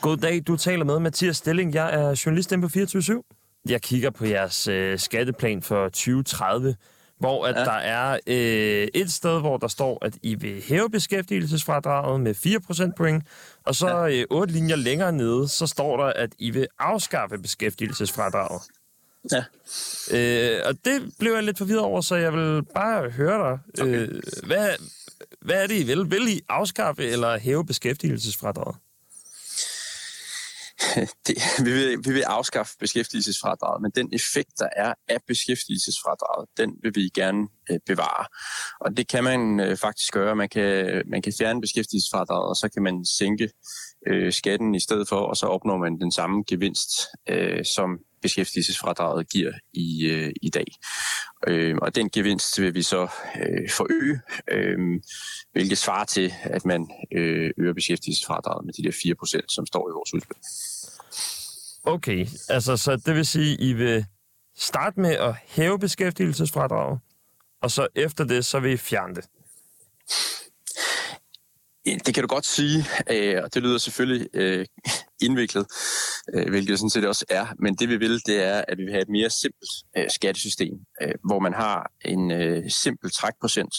Goddag, du taler med Mathias Stilling. Jeg er journalist inde på 24 Jeg kigger på jeres øh, skatteplan for 2030, hvor at ja. der er øh, et sted, hvor der står, at I vil hæve beskæftigelsesfradraget med 4 procentpoint, og så ja. øh, otte linjer længere nede, så står der, at I vil afskaffe beskæftigelsesfradraget. Ja. Øh, og det blev jeg lidt forvirret over, så jeg vil bare høre dig. Okay. Øh, hvad, hvad er det, I vil? Vil I afskaffe eller hæve beskæftigelsesfradraget? [LAUGHS] det, vi, vil, vi vil afskaffe beskæftigelsesfradraget, men den effekt, der er af beskæftigelsesfradraget, den vil vi gerne øh, bevare. Og det kan man øh, faktisk gøre. Man kan, man kan fjerne beskæftigelsesfradraget, og så kan man sænke øh, skatten i stedet for, og så opnår man den samme gevinst, øh, som beskæftigelsesfradraget giver i, øh, i dag. Øh, og den gevinst vil vi så øh, forøge, øh, hvilket svarer til, at man øh, øger beskæftigelsesfradraget med de der 4% som står i vores udspil. Okay, altså så det vil sige, I vil starte med at hæve beskæftigelsesfradraget, og så efter det, så vil I fjerne det. Det kan du godt sige, øh, og det lyder selvfølgelig øh, indviklet, øh, hvilket hvilket sådan set også er. Men det vi vil, det er, at vi vil have et mere simpelt skattesystem, hvor man har en simpel trækprocent,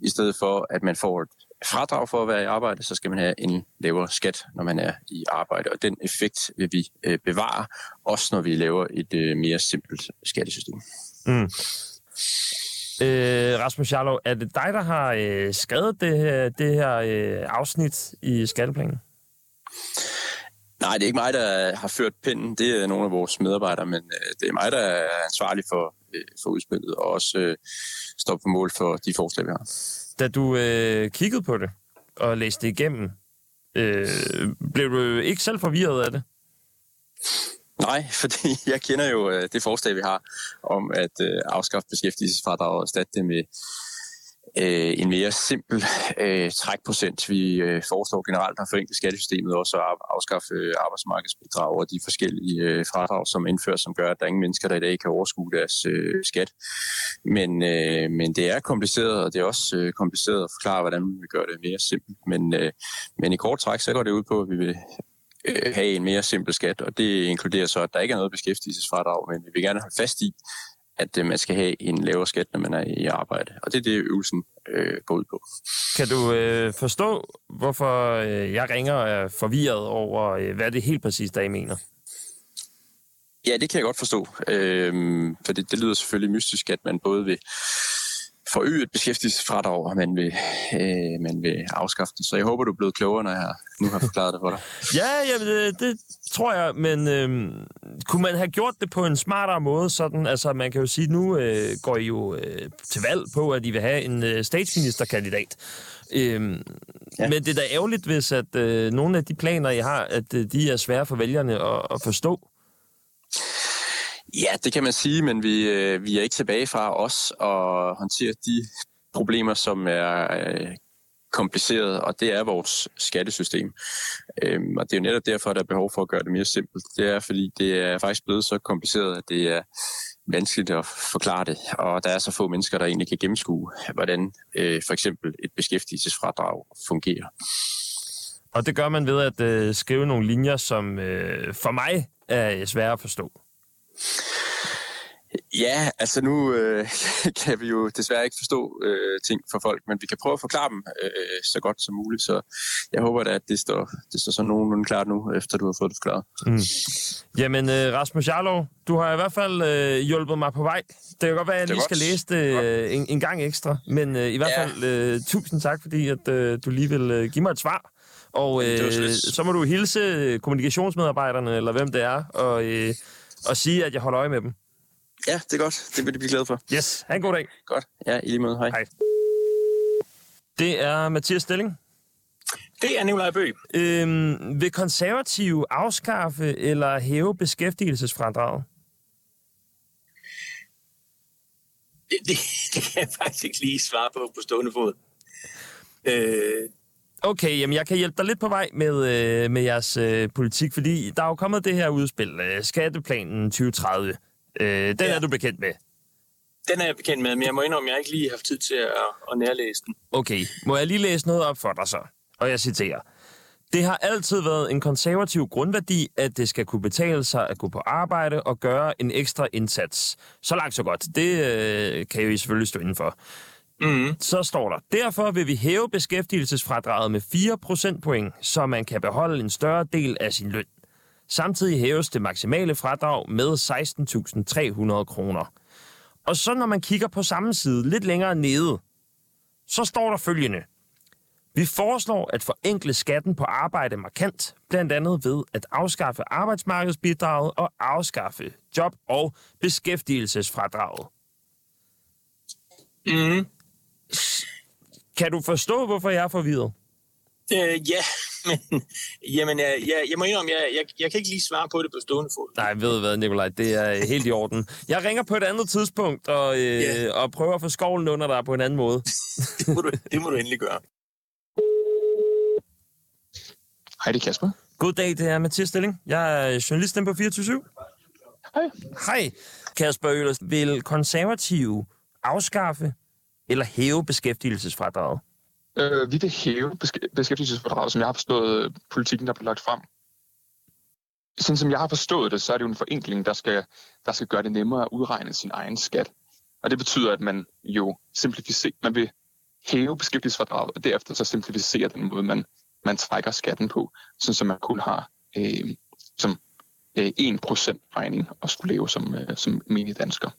i stedet for at man får et fradrag for at være i arbejde, så skal man have en lavere skat, når man er i arbejde. Og den effekt vil vi bevare, også når vi laver et mere simpelt skattesystem. Mm. Øh, Rasmus Jarlov, er det dig, der har øh, skrevet det her, det her øh, afsnit i skatteplanen? Nej, det er ikke mig, der har ført pinden. Det er nogle af vores medarbejdere, men øh, det er mig, der er ansvarlig for, øh, for udspillet, og også øh, står på mål for de forslag, vi har. Da du øh, kiggede på det og læste det igennem, øh, blev du ikke selv forvirret af det? Nej, [LAUGHS] fordi jeg kender jo øh, det forslag, vi har om at øh, afskaffe beskæftigelsesfradraget og erstatte det med øh, en mere simpel øh, trækprocent. Vi øh, foreslår generelt at forenkle skattesystemet også at afskaffe øh, arbejdsmarkedsbidrag og de forskellige øh, fradrag, som indføres, som gør, at der er ingen mennesker, der i dag kan overskue deres øh, skat. Men, øh, men det er kompliceret, og det er også øh, kompliceret at forklare, hvordan vi gør det mere simpelt. Men, øh, men i kort træk, så går det ud på, at vi vil øh, have en mere simpel skat, og det inkluderer så, at der ikke er noget beskæftigelsesfradrag, men vi vil gerne holde fast i, at øh, man skal have en lavere skat, når man er i arbejde. Og det er det, øvelsen øh, går ud på. Kan du øh, forstå, hvorfor øh, jeg ringer og er forvirret over, øh, hvad det helt præcis, der I mener? Ja, det kan jeg godt forstå. Øh, for det, det lyder selvfølgelig mystisk, at man både vil forøge et beskæftigelsesfradrag, og man vil, øh, man vil afskaffe det. Så jeg håber, du er blevet klogere, når jeg nu har forklaret det for dig. [LAUGHS] ja, ja det, det tror jeg, men øh, kunne man have gjort det på en smartere måde? Sådan, altså, man kan jo sige, nu øh, går I jo øh, til valg på, at I vil have en øh, statsministerkandidat. Øhm, ja. Men det er da ærgerligt, hvis at øh, nogle af de planer, I har, at øh, de er svære for vælgerne at, at forstå. Ja, det kan man sige, men vi, øh, vi er ikke tilbage fra os at håndtere de problemer, som er øh, kompliceret, og det er vores skattesystem. Øhm, og det er jo netop derfor, der er behov for at gøre det mere simpelt. Det er, fordi det er faktisk blevet så kompliceret, at det er vanskeligt at forklare det, og der er så få mennesker, der egentlig kan gennemskue, hvordan øh, for eksempel et beskæftigelsesfradrag fungerer. Og det gør man ved at øh, skrive nogle linjer, som øh, for mig er svære at forstå. Ja, altså nu øh, [LAUGHS] kan vi jo desværre ikke forstå øh, ting for folk, men vi kan prøve at forklare dem øh, så godt som muligt, så jeg håber da, at det står, det står så nogenlunde klart nu, efter du har fået det forklaret. Mm. Jamen, øh, Rasmus Jarlov, du har i hvert fald øh, hjulpet mig på vej. Det kan godt være, at jeg lige skal læse det øh, en, en gang ekstra, men øh, i hvert ja. fald øh, tusind tak, fordi at, øh, du lige vil øh, give mig et svar. Og øh, så må du hilse kommunikationsmedarbejderne, eller hvem det er, og... Øh, og sige, at jeg holder øje med dem. Ja, det er godt. Det vil de blive glade for. Yes. Ha' en god dag. Godt. Ja, i lige måde. Hej. Hej. Det er Mathias Stilling. Det er Nikolaj Bøg. Øhm, vil konservative afskaffe eller hæve beskæftigelsesfradraget? Det, det, det kan jeg faktisk ikke lige svare på på stående fod. Øh, Okay, jamen jeg kan hjælpe dig lidt på vej med, øh, med jeres øh, politik, fordi der er jo kommet det her udspil, øh, Skatteplanen 2030. Øh, den ja. er du bekendt med? Den er jeg bekendt med, men jeg må indrømme, at jeg ikke lige har haft tid til at, at nærlæse den. Okay, må jeg lige læse noget op for dig så? Og jeg citerer. Det har altid været en konservativ grundværdi, at det skal kunne betale sig at gå på arbejde og gøre en ekstra indsats. Så langt så godt. Det øh, kan jo I selvfølgelig stå indenfor. Mm. Så står der, derfor vil vi hæve beskæftigelsesfradraget med 4 procentpoint, så man kan beholde en større del af sin løn. Samtidig hæves det maksimale fradrag med 16.300 kroner. Og så når man kigger på samme side lidt længere nede, så står der følgende. Vi foreslår at forenkle skatten på arbejde markant, blandt andet ved at afskaffe arbejdsmarkedsbidraget og afskaffe job- og beskæftigelsesfradraget. Mm. Kan du forstå, hvorfor jeg er forvirret? Øh, ja, [LAUGHS] men jamen, jeg, jeg, jeg må indrømme, jeg, jeg, jeg kan ikke lige svare på det på stående fod. Nej, ved du hvad, Nikolaj, det er helt i orden. Jeg ringer på et andet tidspunkt og, øh, Ja. og prøver at få skovlen under dig på en anden måde. [LAUGHS] Det må du, det må du endelig gøre. Hej, det er Kasper. God dag, det er Mathias Stilling. Jeg er journalist inde på 24 Hej. Hej, Kasper Øhlers. Vil konservative afskaffe eller hæve beskæftigelsesfradraget? Øh, vi vil hæve beskæftigelsesfradraget, som jeg har forstået øh, politikken, der blev lagt frem. Sådan som jeg har forstået det, så er det jo en forenkling, der skal, der skal gøre det nemmere at udregne sin egen skat. Og det betyder, at man jo simplificerer, man vil hæve beskæftigelsesfradraget, og derefter så simplificere den måde, man, man trækker skatten på, sådan som man kun har øh, som øh, 1% regning at skulle leve som, øh, som menig dansker.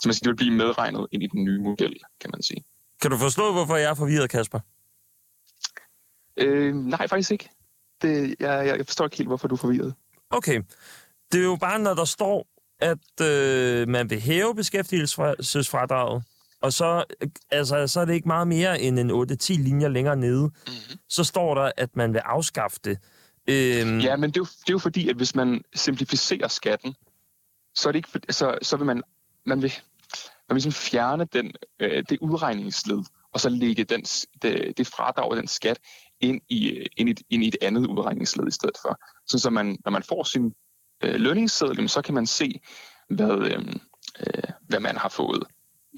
Så man siger, det vil blive medregnet ind i den nye model, kan man sige. Kan du forstå, hvorfor jeg er forvirret, Kasper? Øh, nej, faktisk ikke. Det, jeg, jeg forstår ikke helt, hvorfor du er forvirret. Okay. Det er jo bare, når der står, at øh, man vil hæve beskæftigelsesfradraget, og så, altså, så er det ikke meget mere end en 8-10 linjer længere nede. Mm-hmm. Så står der, at man vil afskaffe det. Øhm, Ja, men det er, jo, det er jo fordi, at hvis man simplificerer skatten, så, er det ikke, så, så vil man, man vil, man vil ligesom fjerne den, øh, det udregningsled, og så lægge den, det, det fradrag og den skat ind i, øh, ind, i, ind i et andet udregningsled i stedet for. Så, så man, når man får sin øh, lønningsseddel, så kan man se, hvad, øh, øh, hvad man har fået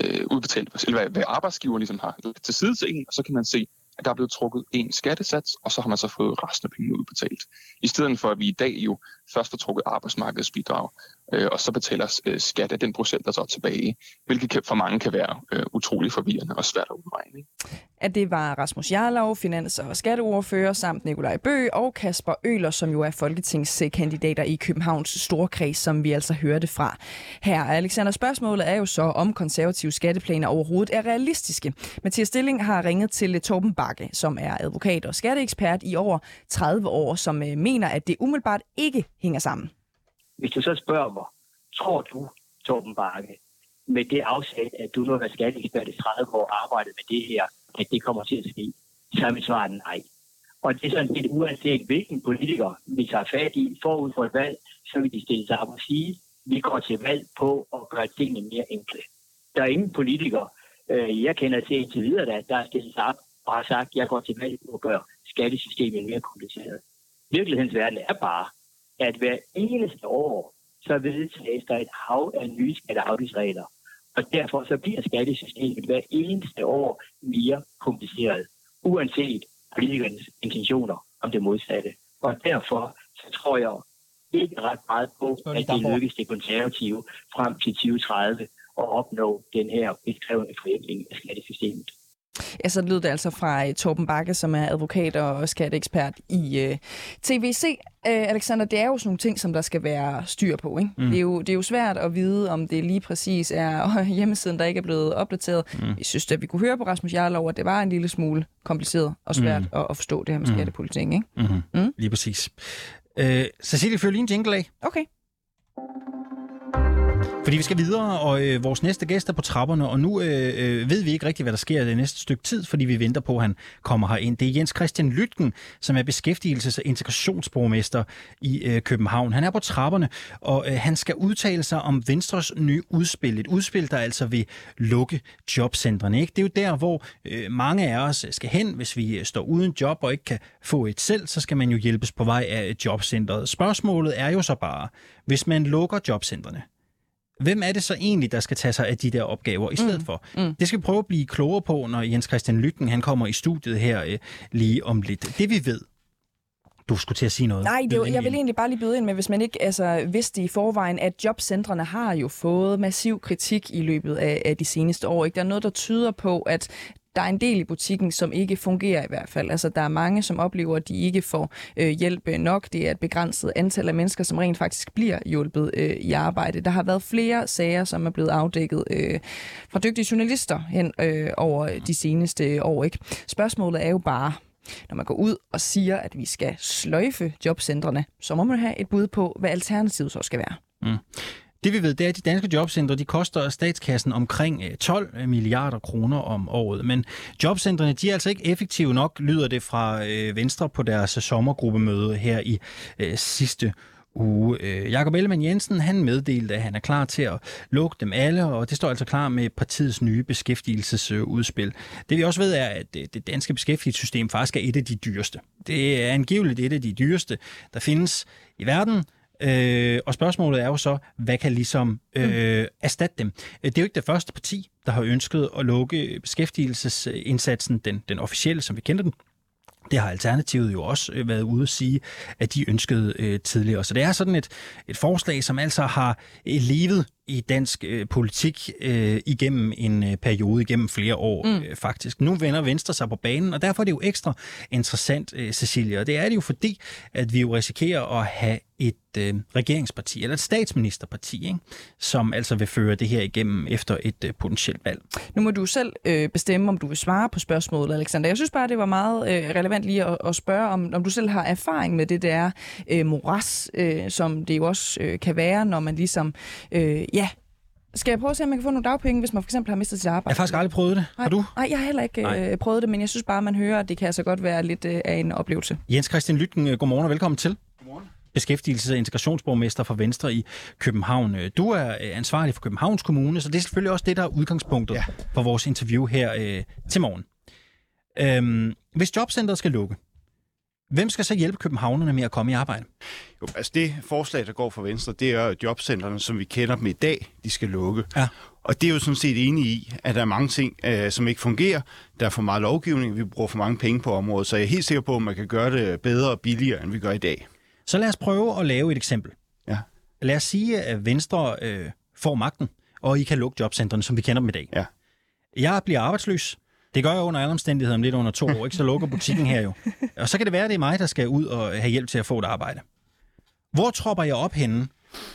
øh, udbetalt, eller hvad, hvad arbejdsgiver ligesom har til side til en, og så kan man se, at der er blevet trukket en skattesats, og så har man så fået resten af pengene udbetalt. I stedet for, at vi i dag jo først har trukket arbejdsmarkedsbidrag, øh, og så betaler øh, skat af den procent, der så er tilbage, hvilket kan, for mange kan være øh, utrolig forvirrende og svært at udregne. At det var Rasmus Jarlov, finans- og skatteordfører, samt Nikolaj Bø og Kasper Øler, som jo er folketingskandidater i Københavns Storkreds, som vi altså hørte fra her. Alexander, spørgsmålet er jo så, om konservative skatteplaner overhovedet er realistiske. Mathias Stilling har ringet til Torben Bakke, som er advokat og skatteekspert i over 30 år, som øh, mener, at det umiddelbart ikke hænger sammen. Hvis du så spørger mig, tror du, Torben Bakke, med det afsæt, at du nu har været skatteekspert i 30 år og arbejdet med det her, at det kommer til at ske, så er mit svar nej. Og det er sådan set uanset, hvilken politiker vi tager fat i forud for et valg, så vil de stille sig op og sige, vi går til valg på at gøre tingene mere enkle. Der er ingen politikere, øh, jeg kender til indtil videre, der, der er stillet sig op og har sagt, jeg går til valg på at gøre skattesystemet mere kompliceret. Virkelighedens verden er bare, at hver eneste år, så vedtages der et hav af nye skatteafgiftsregler. Og derfor så bliver skattesystemet hver eneste år mere kompliceret, uanset politikernes intentioner om det modsatte. Og derfor så tror jeg ikke ret meget på, at det lykkes det konservative frem til 2030 at opnå den her beskrevne forenkling af skattesystemet. Ja, så lød det altså fra øh, Torben Bakke, som er advokat og skatteekspert i øh, TVC. Øh, Alexander, det er jo sådan nogle ting, som der skal være styr på. Ikke? Mm. Det, er jo, det er jo svært at vide, om det lige præcis er [LAUGHS] hjemmesiden, der ikke er blevet opdateret. Mm. Jeg synes, at vi kunne høre på Rasmus Jarlov, at det var en lille smule kompliceret og svært mm. at, at forstå det her med skattepolitik. Ikke? Mm-hmm. Mm. Lige præcis. Øh, Cecilie, følg lige en jingle af. Okay. Fordi vi skal videre, og øh, vores næste gæst er på trapperne, og nu øh, øh, ved vi ikke rigtigt, hvad der sker det næste stykke tid, fordi vi venter på, at han kommer herind. Det er Jens Christian Lytken, som er beskæftigelses- og integrationsborgmester i øh, København. Han er på trapperne, og øh, han skal udtale sig om Venstres nye udspil. Et udspil, der altså vil lukke jobcentrene. Ikke? Det er jo der, hvor øh, mange af os skal hen, hvis vi øh, står uden job og ikke kan få et selv, så skal man jo hjælpes på vej af jobcentret. Spørgsmålet er jo så bare, hvis man lukker jobcentrene, Hvem er det så egentlig, der skal tage sig af de der opgaver i stedet mm. for? Mm. Det skal vi prøve at blive klogere på, når Jens Christian Lytten han kommer i studiet her øh, lige om lidt. Det vi ved, du skulle til at sige noget. Nej, det, Byd jeg vil egentlig bare lige byde ind med, hvis man ikke altså, vidste i forvejen, at jobcentrene har jo fået massiv kritik i løbet af, af de seneste år. Ikke? Der er noget, der tyder på, at der er en del i butikken, som ikke fungerer i hvert fald. Altså, der er mange, som oplever, at de ikke får øh, hjælp øh, nok. Det er et begrænset antal af mennesker, som rent faktisk bliver hjulpet øh, i arbejde. Der har været flere sager, som er blevet afdækket øh, fra dygtige journalister hen øh, over de seneste år. Ikke? Spørgsmålet er jo bare, når man går ud og siger, at vi skal sløjfe jobcentrene, så må man have et bud på, hvad alternativet så skal være. Mm. Det vi ved, det er, at de danske jobcentre de koster statskassen omkring øh, 12 øh, milliarder kroner om året. Men jobcentrene de er altså ikke effektive nok, lyder det fra øh, Venstre på deres sommergruppemøde her i øh, sidste uge. Jakob Ellemann Jensen han meddelte, at han er klar til at lukke dem alle, og det står altså klar med partiets nye beskæftigelsesudspil. Det vi også ved er, at det danske beskæftigelsessystem faktisk er et af de dyreste. Det er angiveligt et af de dyreste, der findes i verden. Øh, og spørgsmålet er jo så, hvad kan ligesom øh, erstatte dem? Øh, Det er jo ikke det første parti, der har ønsket at lukke beskæftigelsesindsatsen, den, den officielle, som vi kender den. Det har Alternativet jo også øh, været ude at sige, at de ønskede øh, tidligere. Så det er sådan et, et forslag, som altså har øh, levet i dansk øh, politik øh, igennem en øh, periode, igennem flere år mm. øh, faktisk. Nu vender Venstre sig på banen, og derfor er det jo ekstra interessant, øh, Cecilia. Og det er det jo fordi, at vi jo risikerer at have et øh, regeringsparti, eller et statsministerparti, ikke? som altså vil føre det her igennem efter et øh, potentielt valg. Nu må du selv øh, bestemme, om du vil svare på spørgsmålet, Alexander. Jeg synes bare, det var meget øh, relevant lige at, at spørge, om, om du selv har erfaring med det der øh, moras, øh, som det jo også øh, kan være, når man ligesom... Øh, ja, skal jeg prøve at se, om man kan få nogle dagpenge, hvis man for eksempel har mistet sit Jeg arbejde? har faktisk aldrig prøvet det. Har du? Nej, jeg har heller ikke Nej. øh, prøvet det, men jeg synes bare, man hører, at det kan altså godt være lidt øh, af en oplevelse. Jens Christian Lytten, øh, godmorgen og velkommen til. Beskæftigelses- og integrationsborgmester for Venstre i København. Øh, Du er øh, ansvarlig for Københavns Kommune, så det er selvfølgelig også det, der er udgangspunktet ja. for vores interview her øh, til morgen. Øhm, hvis jobcentret skal lukke, hvem skal så hjælpe københavnerne med at komme i arbejde? Jo, altså det forslag, der går fra Venstre, det er jobcentrene, som vi kender dem i dag, de skal lukke. Ja. Og det er jo sådan set enig i, at der er mange ting, øh, som ikke fungerer. Der er for meget lovgivning, vi bruger for mange penge på området, så jeg er helt sikker på, at man kan gøre det bedre og billigere, end vi gør i dag. Så lad os prøve at lave et eksempel. Ja. Lad os sige, at Venstre øh, får magten, og I kan lukke jobcentrene, som vi kender dem i dag. Ja. Jeg bliver arbejdsløs. Det gør jeg under alle omstændigheder om lidt under to år, ikke? Så lukker butikken her jo. Og så kan det være, at det er mig, der skal ud og have hjælp til at få et arbejde. Hvor tropper jeg op henne,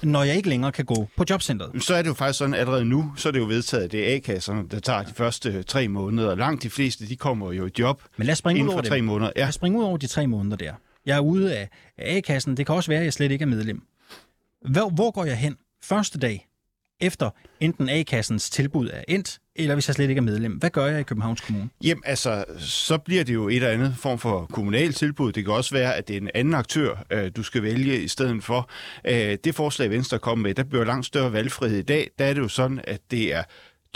når jeg ikke længere kan gå på jobcentret? Så er det jo faktisk sådan, allerede nu, så er det jo vedtaget, at det er A-kasserne, der tager de første tre måneder. Langt de fleste, de kommer jo i job Men lad os springe ud inden over for tre det. måneder. Ja. Ja. Jeg springer ud over de tre måneder der. Jeg er ude af A-kassen. Det kan også være, at jeg slet ikke er medlem. Hvor, hvor går jeg hen første dag, efter enten A-kassens tilbud er endt, eller hvis jeg slet ikke er medlem? Hvad gør jeg i Københavns Kommune? Jamen altså, så bliver det jo et eller andet form for kommunalt tilbud. Det kan også være, at det er en anden aktør, øh, du skal vælge i stedet for. Øh, det forslag, Venstre kom med, der bliver langt større valgfrihed i dag. Der er det jo sådan, at det er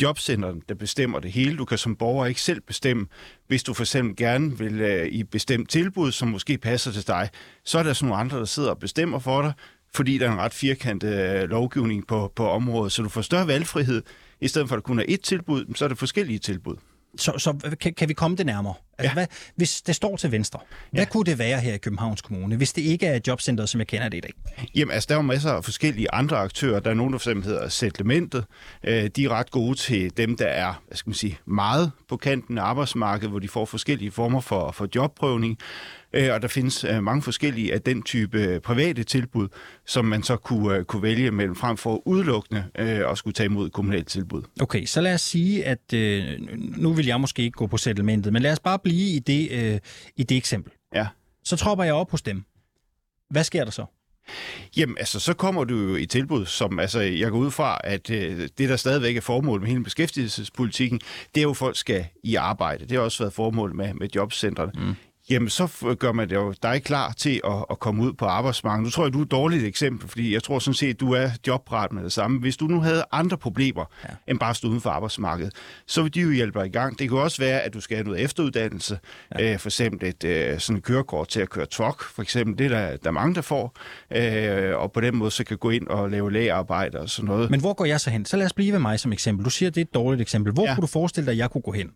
jobcenteren, der bestemmer det hele. Du kan som borger ikke selv bestemme, hvis du for eksempel gerne vil øh, i et bestemt tilbud, som måske passer til dig, så er der sådan nogle andre, der sidder og bestemmer for dig, fordi der er en ret firkantet øh, lovgivning på, på området, så du får større valgfrihed. I stedet for at kun er et tilbud, så er der forskellige tilbud. Så, så kan, kan vi komme det nærmere? Altså, Ja. hvad, hvis det står til venstre, hvad kunne det være her i Københavns Kommune, hvis det ikke er jobcentret, som jeg kender det i dag? Jamen, altså, der er jo masser af forskellige andre aktører. Der er nogen, der for eksempel hedder Settlementet. Øh, de er ret gode til dem, der er, hvad skal man sige, meget på kanten af arbejdsmarkedet, hvor de får forskellige former for, for jobprøvning. Øh, og der findes øh, mange forskellige af den type øh, private tilbud, som man så kunne, øh, kunne vælge mellem frem for udelukkende øh, at skulle tage imod kommunalt tilbud. Okay, så lad os sige, at øh, nu vil jeg måske ikke gå på settlementet, men lad os bare blive i det, øh, i det eksempel. Ja. Så tropper jeg op hos dem. Hvad sker der så? Jamen, altså, så kommer du jo i tilbud, som, altså, jeg går ud fra, at øh, det, der stadigvæk er formålet med hele beskæftigelsespolitikken, det er jo, at folk skal i arbejde. Det har også været formålet med, med jobcentrene. Mm. Jamen, så gør man det jo dig klar til at, at komme ud på arbejdsmarkedet. Nu tror jeg, du er et dårligt eksempel, fordi jeg tror sådan set, at du er jobparat med det samme. Hvis du nu havde andre problemer, ja. end bare at stå uden for arbejdsmarkedet, så vil de jo hjælpe dig i gang. Det kan også være, at du skal have noget efteruddannelse, ja. øh, for eksempel et øh, sådan et kørekort til at køre truck, for eksempel. Det er der, der er mange, der får, øh, og på den måde så kan gå ind og lave lægearbejde og sådan noget. Men hvor går jeg så hen? Så lad os blive ved mig som eksempel. Du siger, det er et dårligt eksempel. Hvor. Ja. kunne du forestille dig, at jeg kunne gå hen?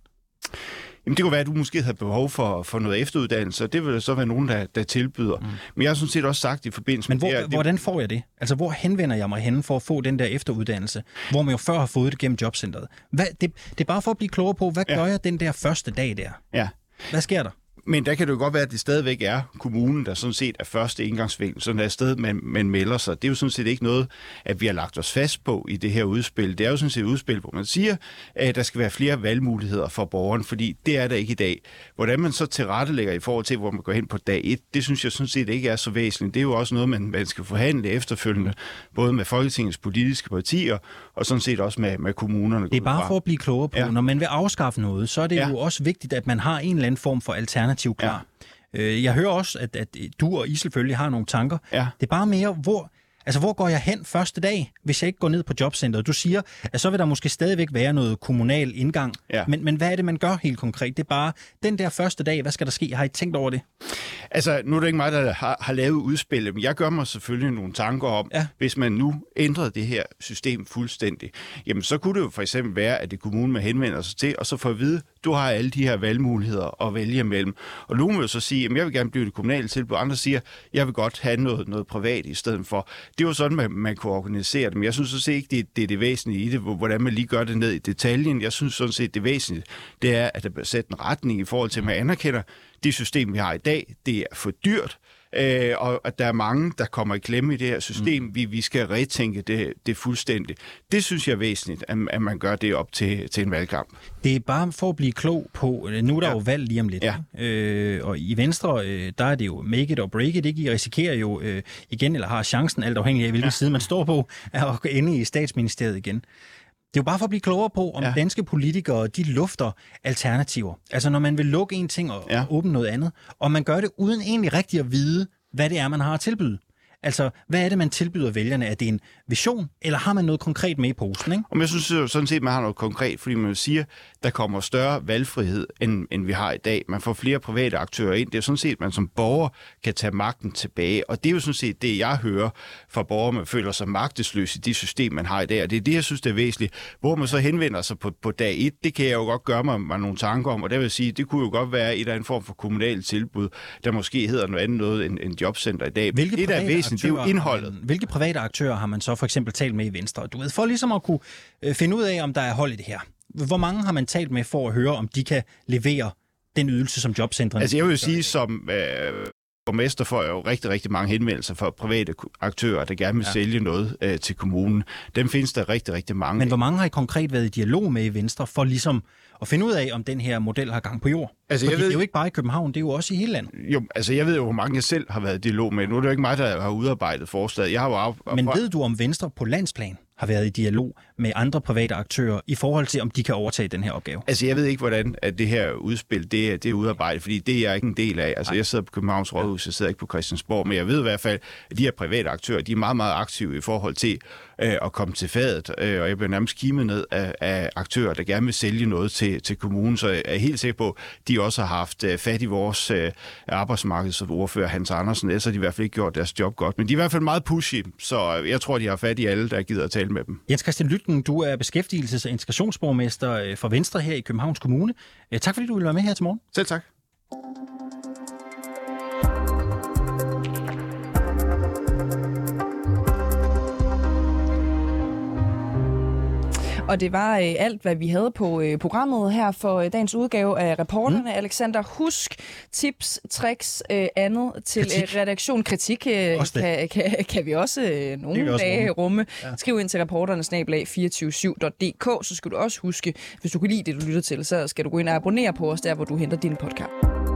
Jamen, det kunne være, at du måske havde behov for, for noget efteruddannelse, og det vil så være nogen, der, der tilbyder. Mm. Men jeg har sådan set også sagt i forbindelse Men med hvor, det her... det, hvordan får jeg det? Altså, hvor henvender jeg mig hen for at få den der efteruddannelse, hvor man jo før har fået det gennem jobcentret? Hvad, det, det er bare for at blive klogere på, hvad ja. gør jeg den der første dag der? Ja. Hvad sker der? Men der kan det jo godt være, at det stadigvæk er kommunen, der sådan set er første indgangsvinkel, sådan er sted, man, man melder sig. Det er jo sådan set ikke noget, at vi har lagt os fast på i det her udspil. Det er jo sådan set et udspil, hvor man siger, at der skal være flere valgmuligheder for borgeren, fordi det er der ikke i dag. Hvordan man så tilrettelægger i forhold til, hvor man går hen på dag 1, det synes jeg sådan set ikke er så væsentligt. Det er jo også noget, man, man skal forhandle efterfølgende, både med Folketingets politiske partier, og sådan set også med, med kommunerne. Det er bare for at blive klogere på, ja. når man vil afskaffe noget, så er det ja. jo også vigtigt, at man har en eller anden form for alternativ klar. Ja. Jeg hører også, at, at du og I selvfølgelig har nogle tanker. Ja. Det er bare mere, hvor, altså, hvor går jeg hen første dag, hvis jeg ikke går ned på jobcentret? Du siger, at så vil der måske stadigvæk være noget kommunal indgang. Ja. Men, men hvad er det, man gør helt konkret? Det er bare den der første dag, hvad skal der ske? Har I tænkt over det? Altså, nu er det ikke mig, der har, har lavet udspillet, men jeg gør mig selvfølgelig nogle tanker om, ja. hvis man nu ændrede det her system fuldstændig, jamen så kunne det jo for eksempel være, at det kommunen man henvender sig til, og så får at vide, du har alle de her valgmuligheder at vælge imellem. Og nogen vil så sige, at jeg vil gerne blive det kommunale tilbud, andre siger, jeg vil godt have noget, noget privat i stedet for. Det var sådan, man, man kunne organisere det, men jeg synes sådan set ikke, det, det er det væsentlige i det, hvordan man lige gør det ned i detaljen. Jeg synes sådan set, det væsentlige, det er, at der bliver sat en retning i forhold til, at man anerkender, det system, vi har i dag, det er for dyrt, øh, og at der er mange, der kommer i klemme i det her system. Mm. Vi, vi skal retænke det, det fuldstændigt. Det synes jeg er væsentligt, at, at man gør det op til, til en valgkamp. Det er bare for at blive klog på, nu er der ja. jo valg lige om lidt, ja. øh, og i Venstre, øh, der er det jo make it or break it, ikke? I risikerer jo øh, igen, eller har chancen, alt afhængig af hvilken ja. side man står på, [LAUGHS] at ende i statsministeriet igen. Det er jo bare for at blive klogere på, om ja. danske politikere de lufter alternativer. Altså når man vil lukke en ting og ja. åbne noget andet, og man gør det uden egentlig rigtig at vide, hvad det er, man har at tilbyde. Altså, hvad er det, man tilbyder vælgerne? Er det en vision, eller har man noget konkret med i posten? Ikke? Om jeg synes sådan set, man har noget konkret, fordi man siger, der kommer større valgfrihed, end, end vi har i dag. Man får flere private aktører ind. Det er sådan set, at man som borger kan tage magten tilbage. Og det er jo sådan set det, jeg hører fra borgere, man føler sig magtesløs i det system, man har i dag. Og det er det, jeg synes, det er væsentligt. Hvor man så henvender sig på, på dag 1, det kan jeg jo godt gøre mig, mig nogle tanker om. Og det vil sige, det kunne jo godt være et eller andet form for kommunalt tilbud, der måske hedder noget andet noget end, end jobcenter i dag. Hvilke det, der er væsentligt, det er jo indholdet. Man, hvilke private aktører har man så for eksempel talt med i Venstre? Du ved, for ligesom at kunne øh, finde ud af, om der er hold i det her. Hvor mange har man talt med for at høre, om de kan levere den ydelse, som jobcentrene... Altså jeg vil sige, som øh, borgmester får jo rigtig, rigtig mange henvendelser fra private aktører, der gerne vil ja. sælge noget øh, til kommunen. Dem findes der rigtig, rigtig mange Men hvor mange har I konkret været i dialog med i Venstre for ligesom at finde ud af, om den her model har gang på jord? Altså, Fordi jeg ved... det er jo ikke bare i København, det er jo også i hele landet. Jo, altså jeg ved jo, hvor mange jeg selv har været i dialog med. Nu er det jo ikke mig, der har udarbejdet forslaget. Jeg har jo af... Men ved du, om Venstre på landsplan har været i dialog med andre private aktører i forhold til, om de kan overtage den her opgave? Altså, jeg ved ikke, hvordan at det her udspil det er, det er udarbejdet, fordi det er jeg ikke en del af. Altså, jeg sidder på Københavns Rådhus, jeg sidder ikke på Christiansborg, men jeg ved i hvert fald, at de her private aktører, de er meget, meget aktive i forhold til øh, at komme til fadet, øh, og jeg bliver nærmest kimet ned af, af aktører, der gerne vil sælge noget til, til kommunen, så jeg er helt sikker på, at de også har haft øh, fat i vores øh, arbejdsmarkedsordfører Hans Andersen, ellers har de i hvert fald ikke gjort deres job godt. Men de er i hvert fald meget pushy, så jeg tror, de har fat i alle, der gider at tale med dem. Jens Christian Lytgen, du er beskæftigelses- og integrationsborgmester for Venstre her i Københavns Kommune. Tak fordi du ville være med her til morgen. Selv tak. Og det var øh, alt, hvad vi havde på øh, programmet her for øh, dagens udgave af reporterne. Mm. Alexander, husk tips, tricks, øh, andet til kritik. Øh, redaktion. Kritik øh, kan, kan, kan vi også øh, nogle dage rumme. Ja. Skriv ind til reporterne snablag 247.dk, så skal du også huske, hvis du kan lide det, du lytter til, så skal du gå ind og abonnere på os der, hvor du henter din podcast.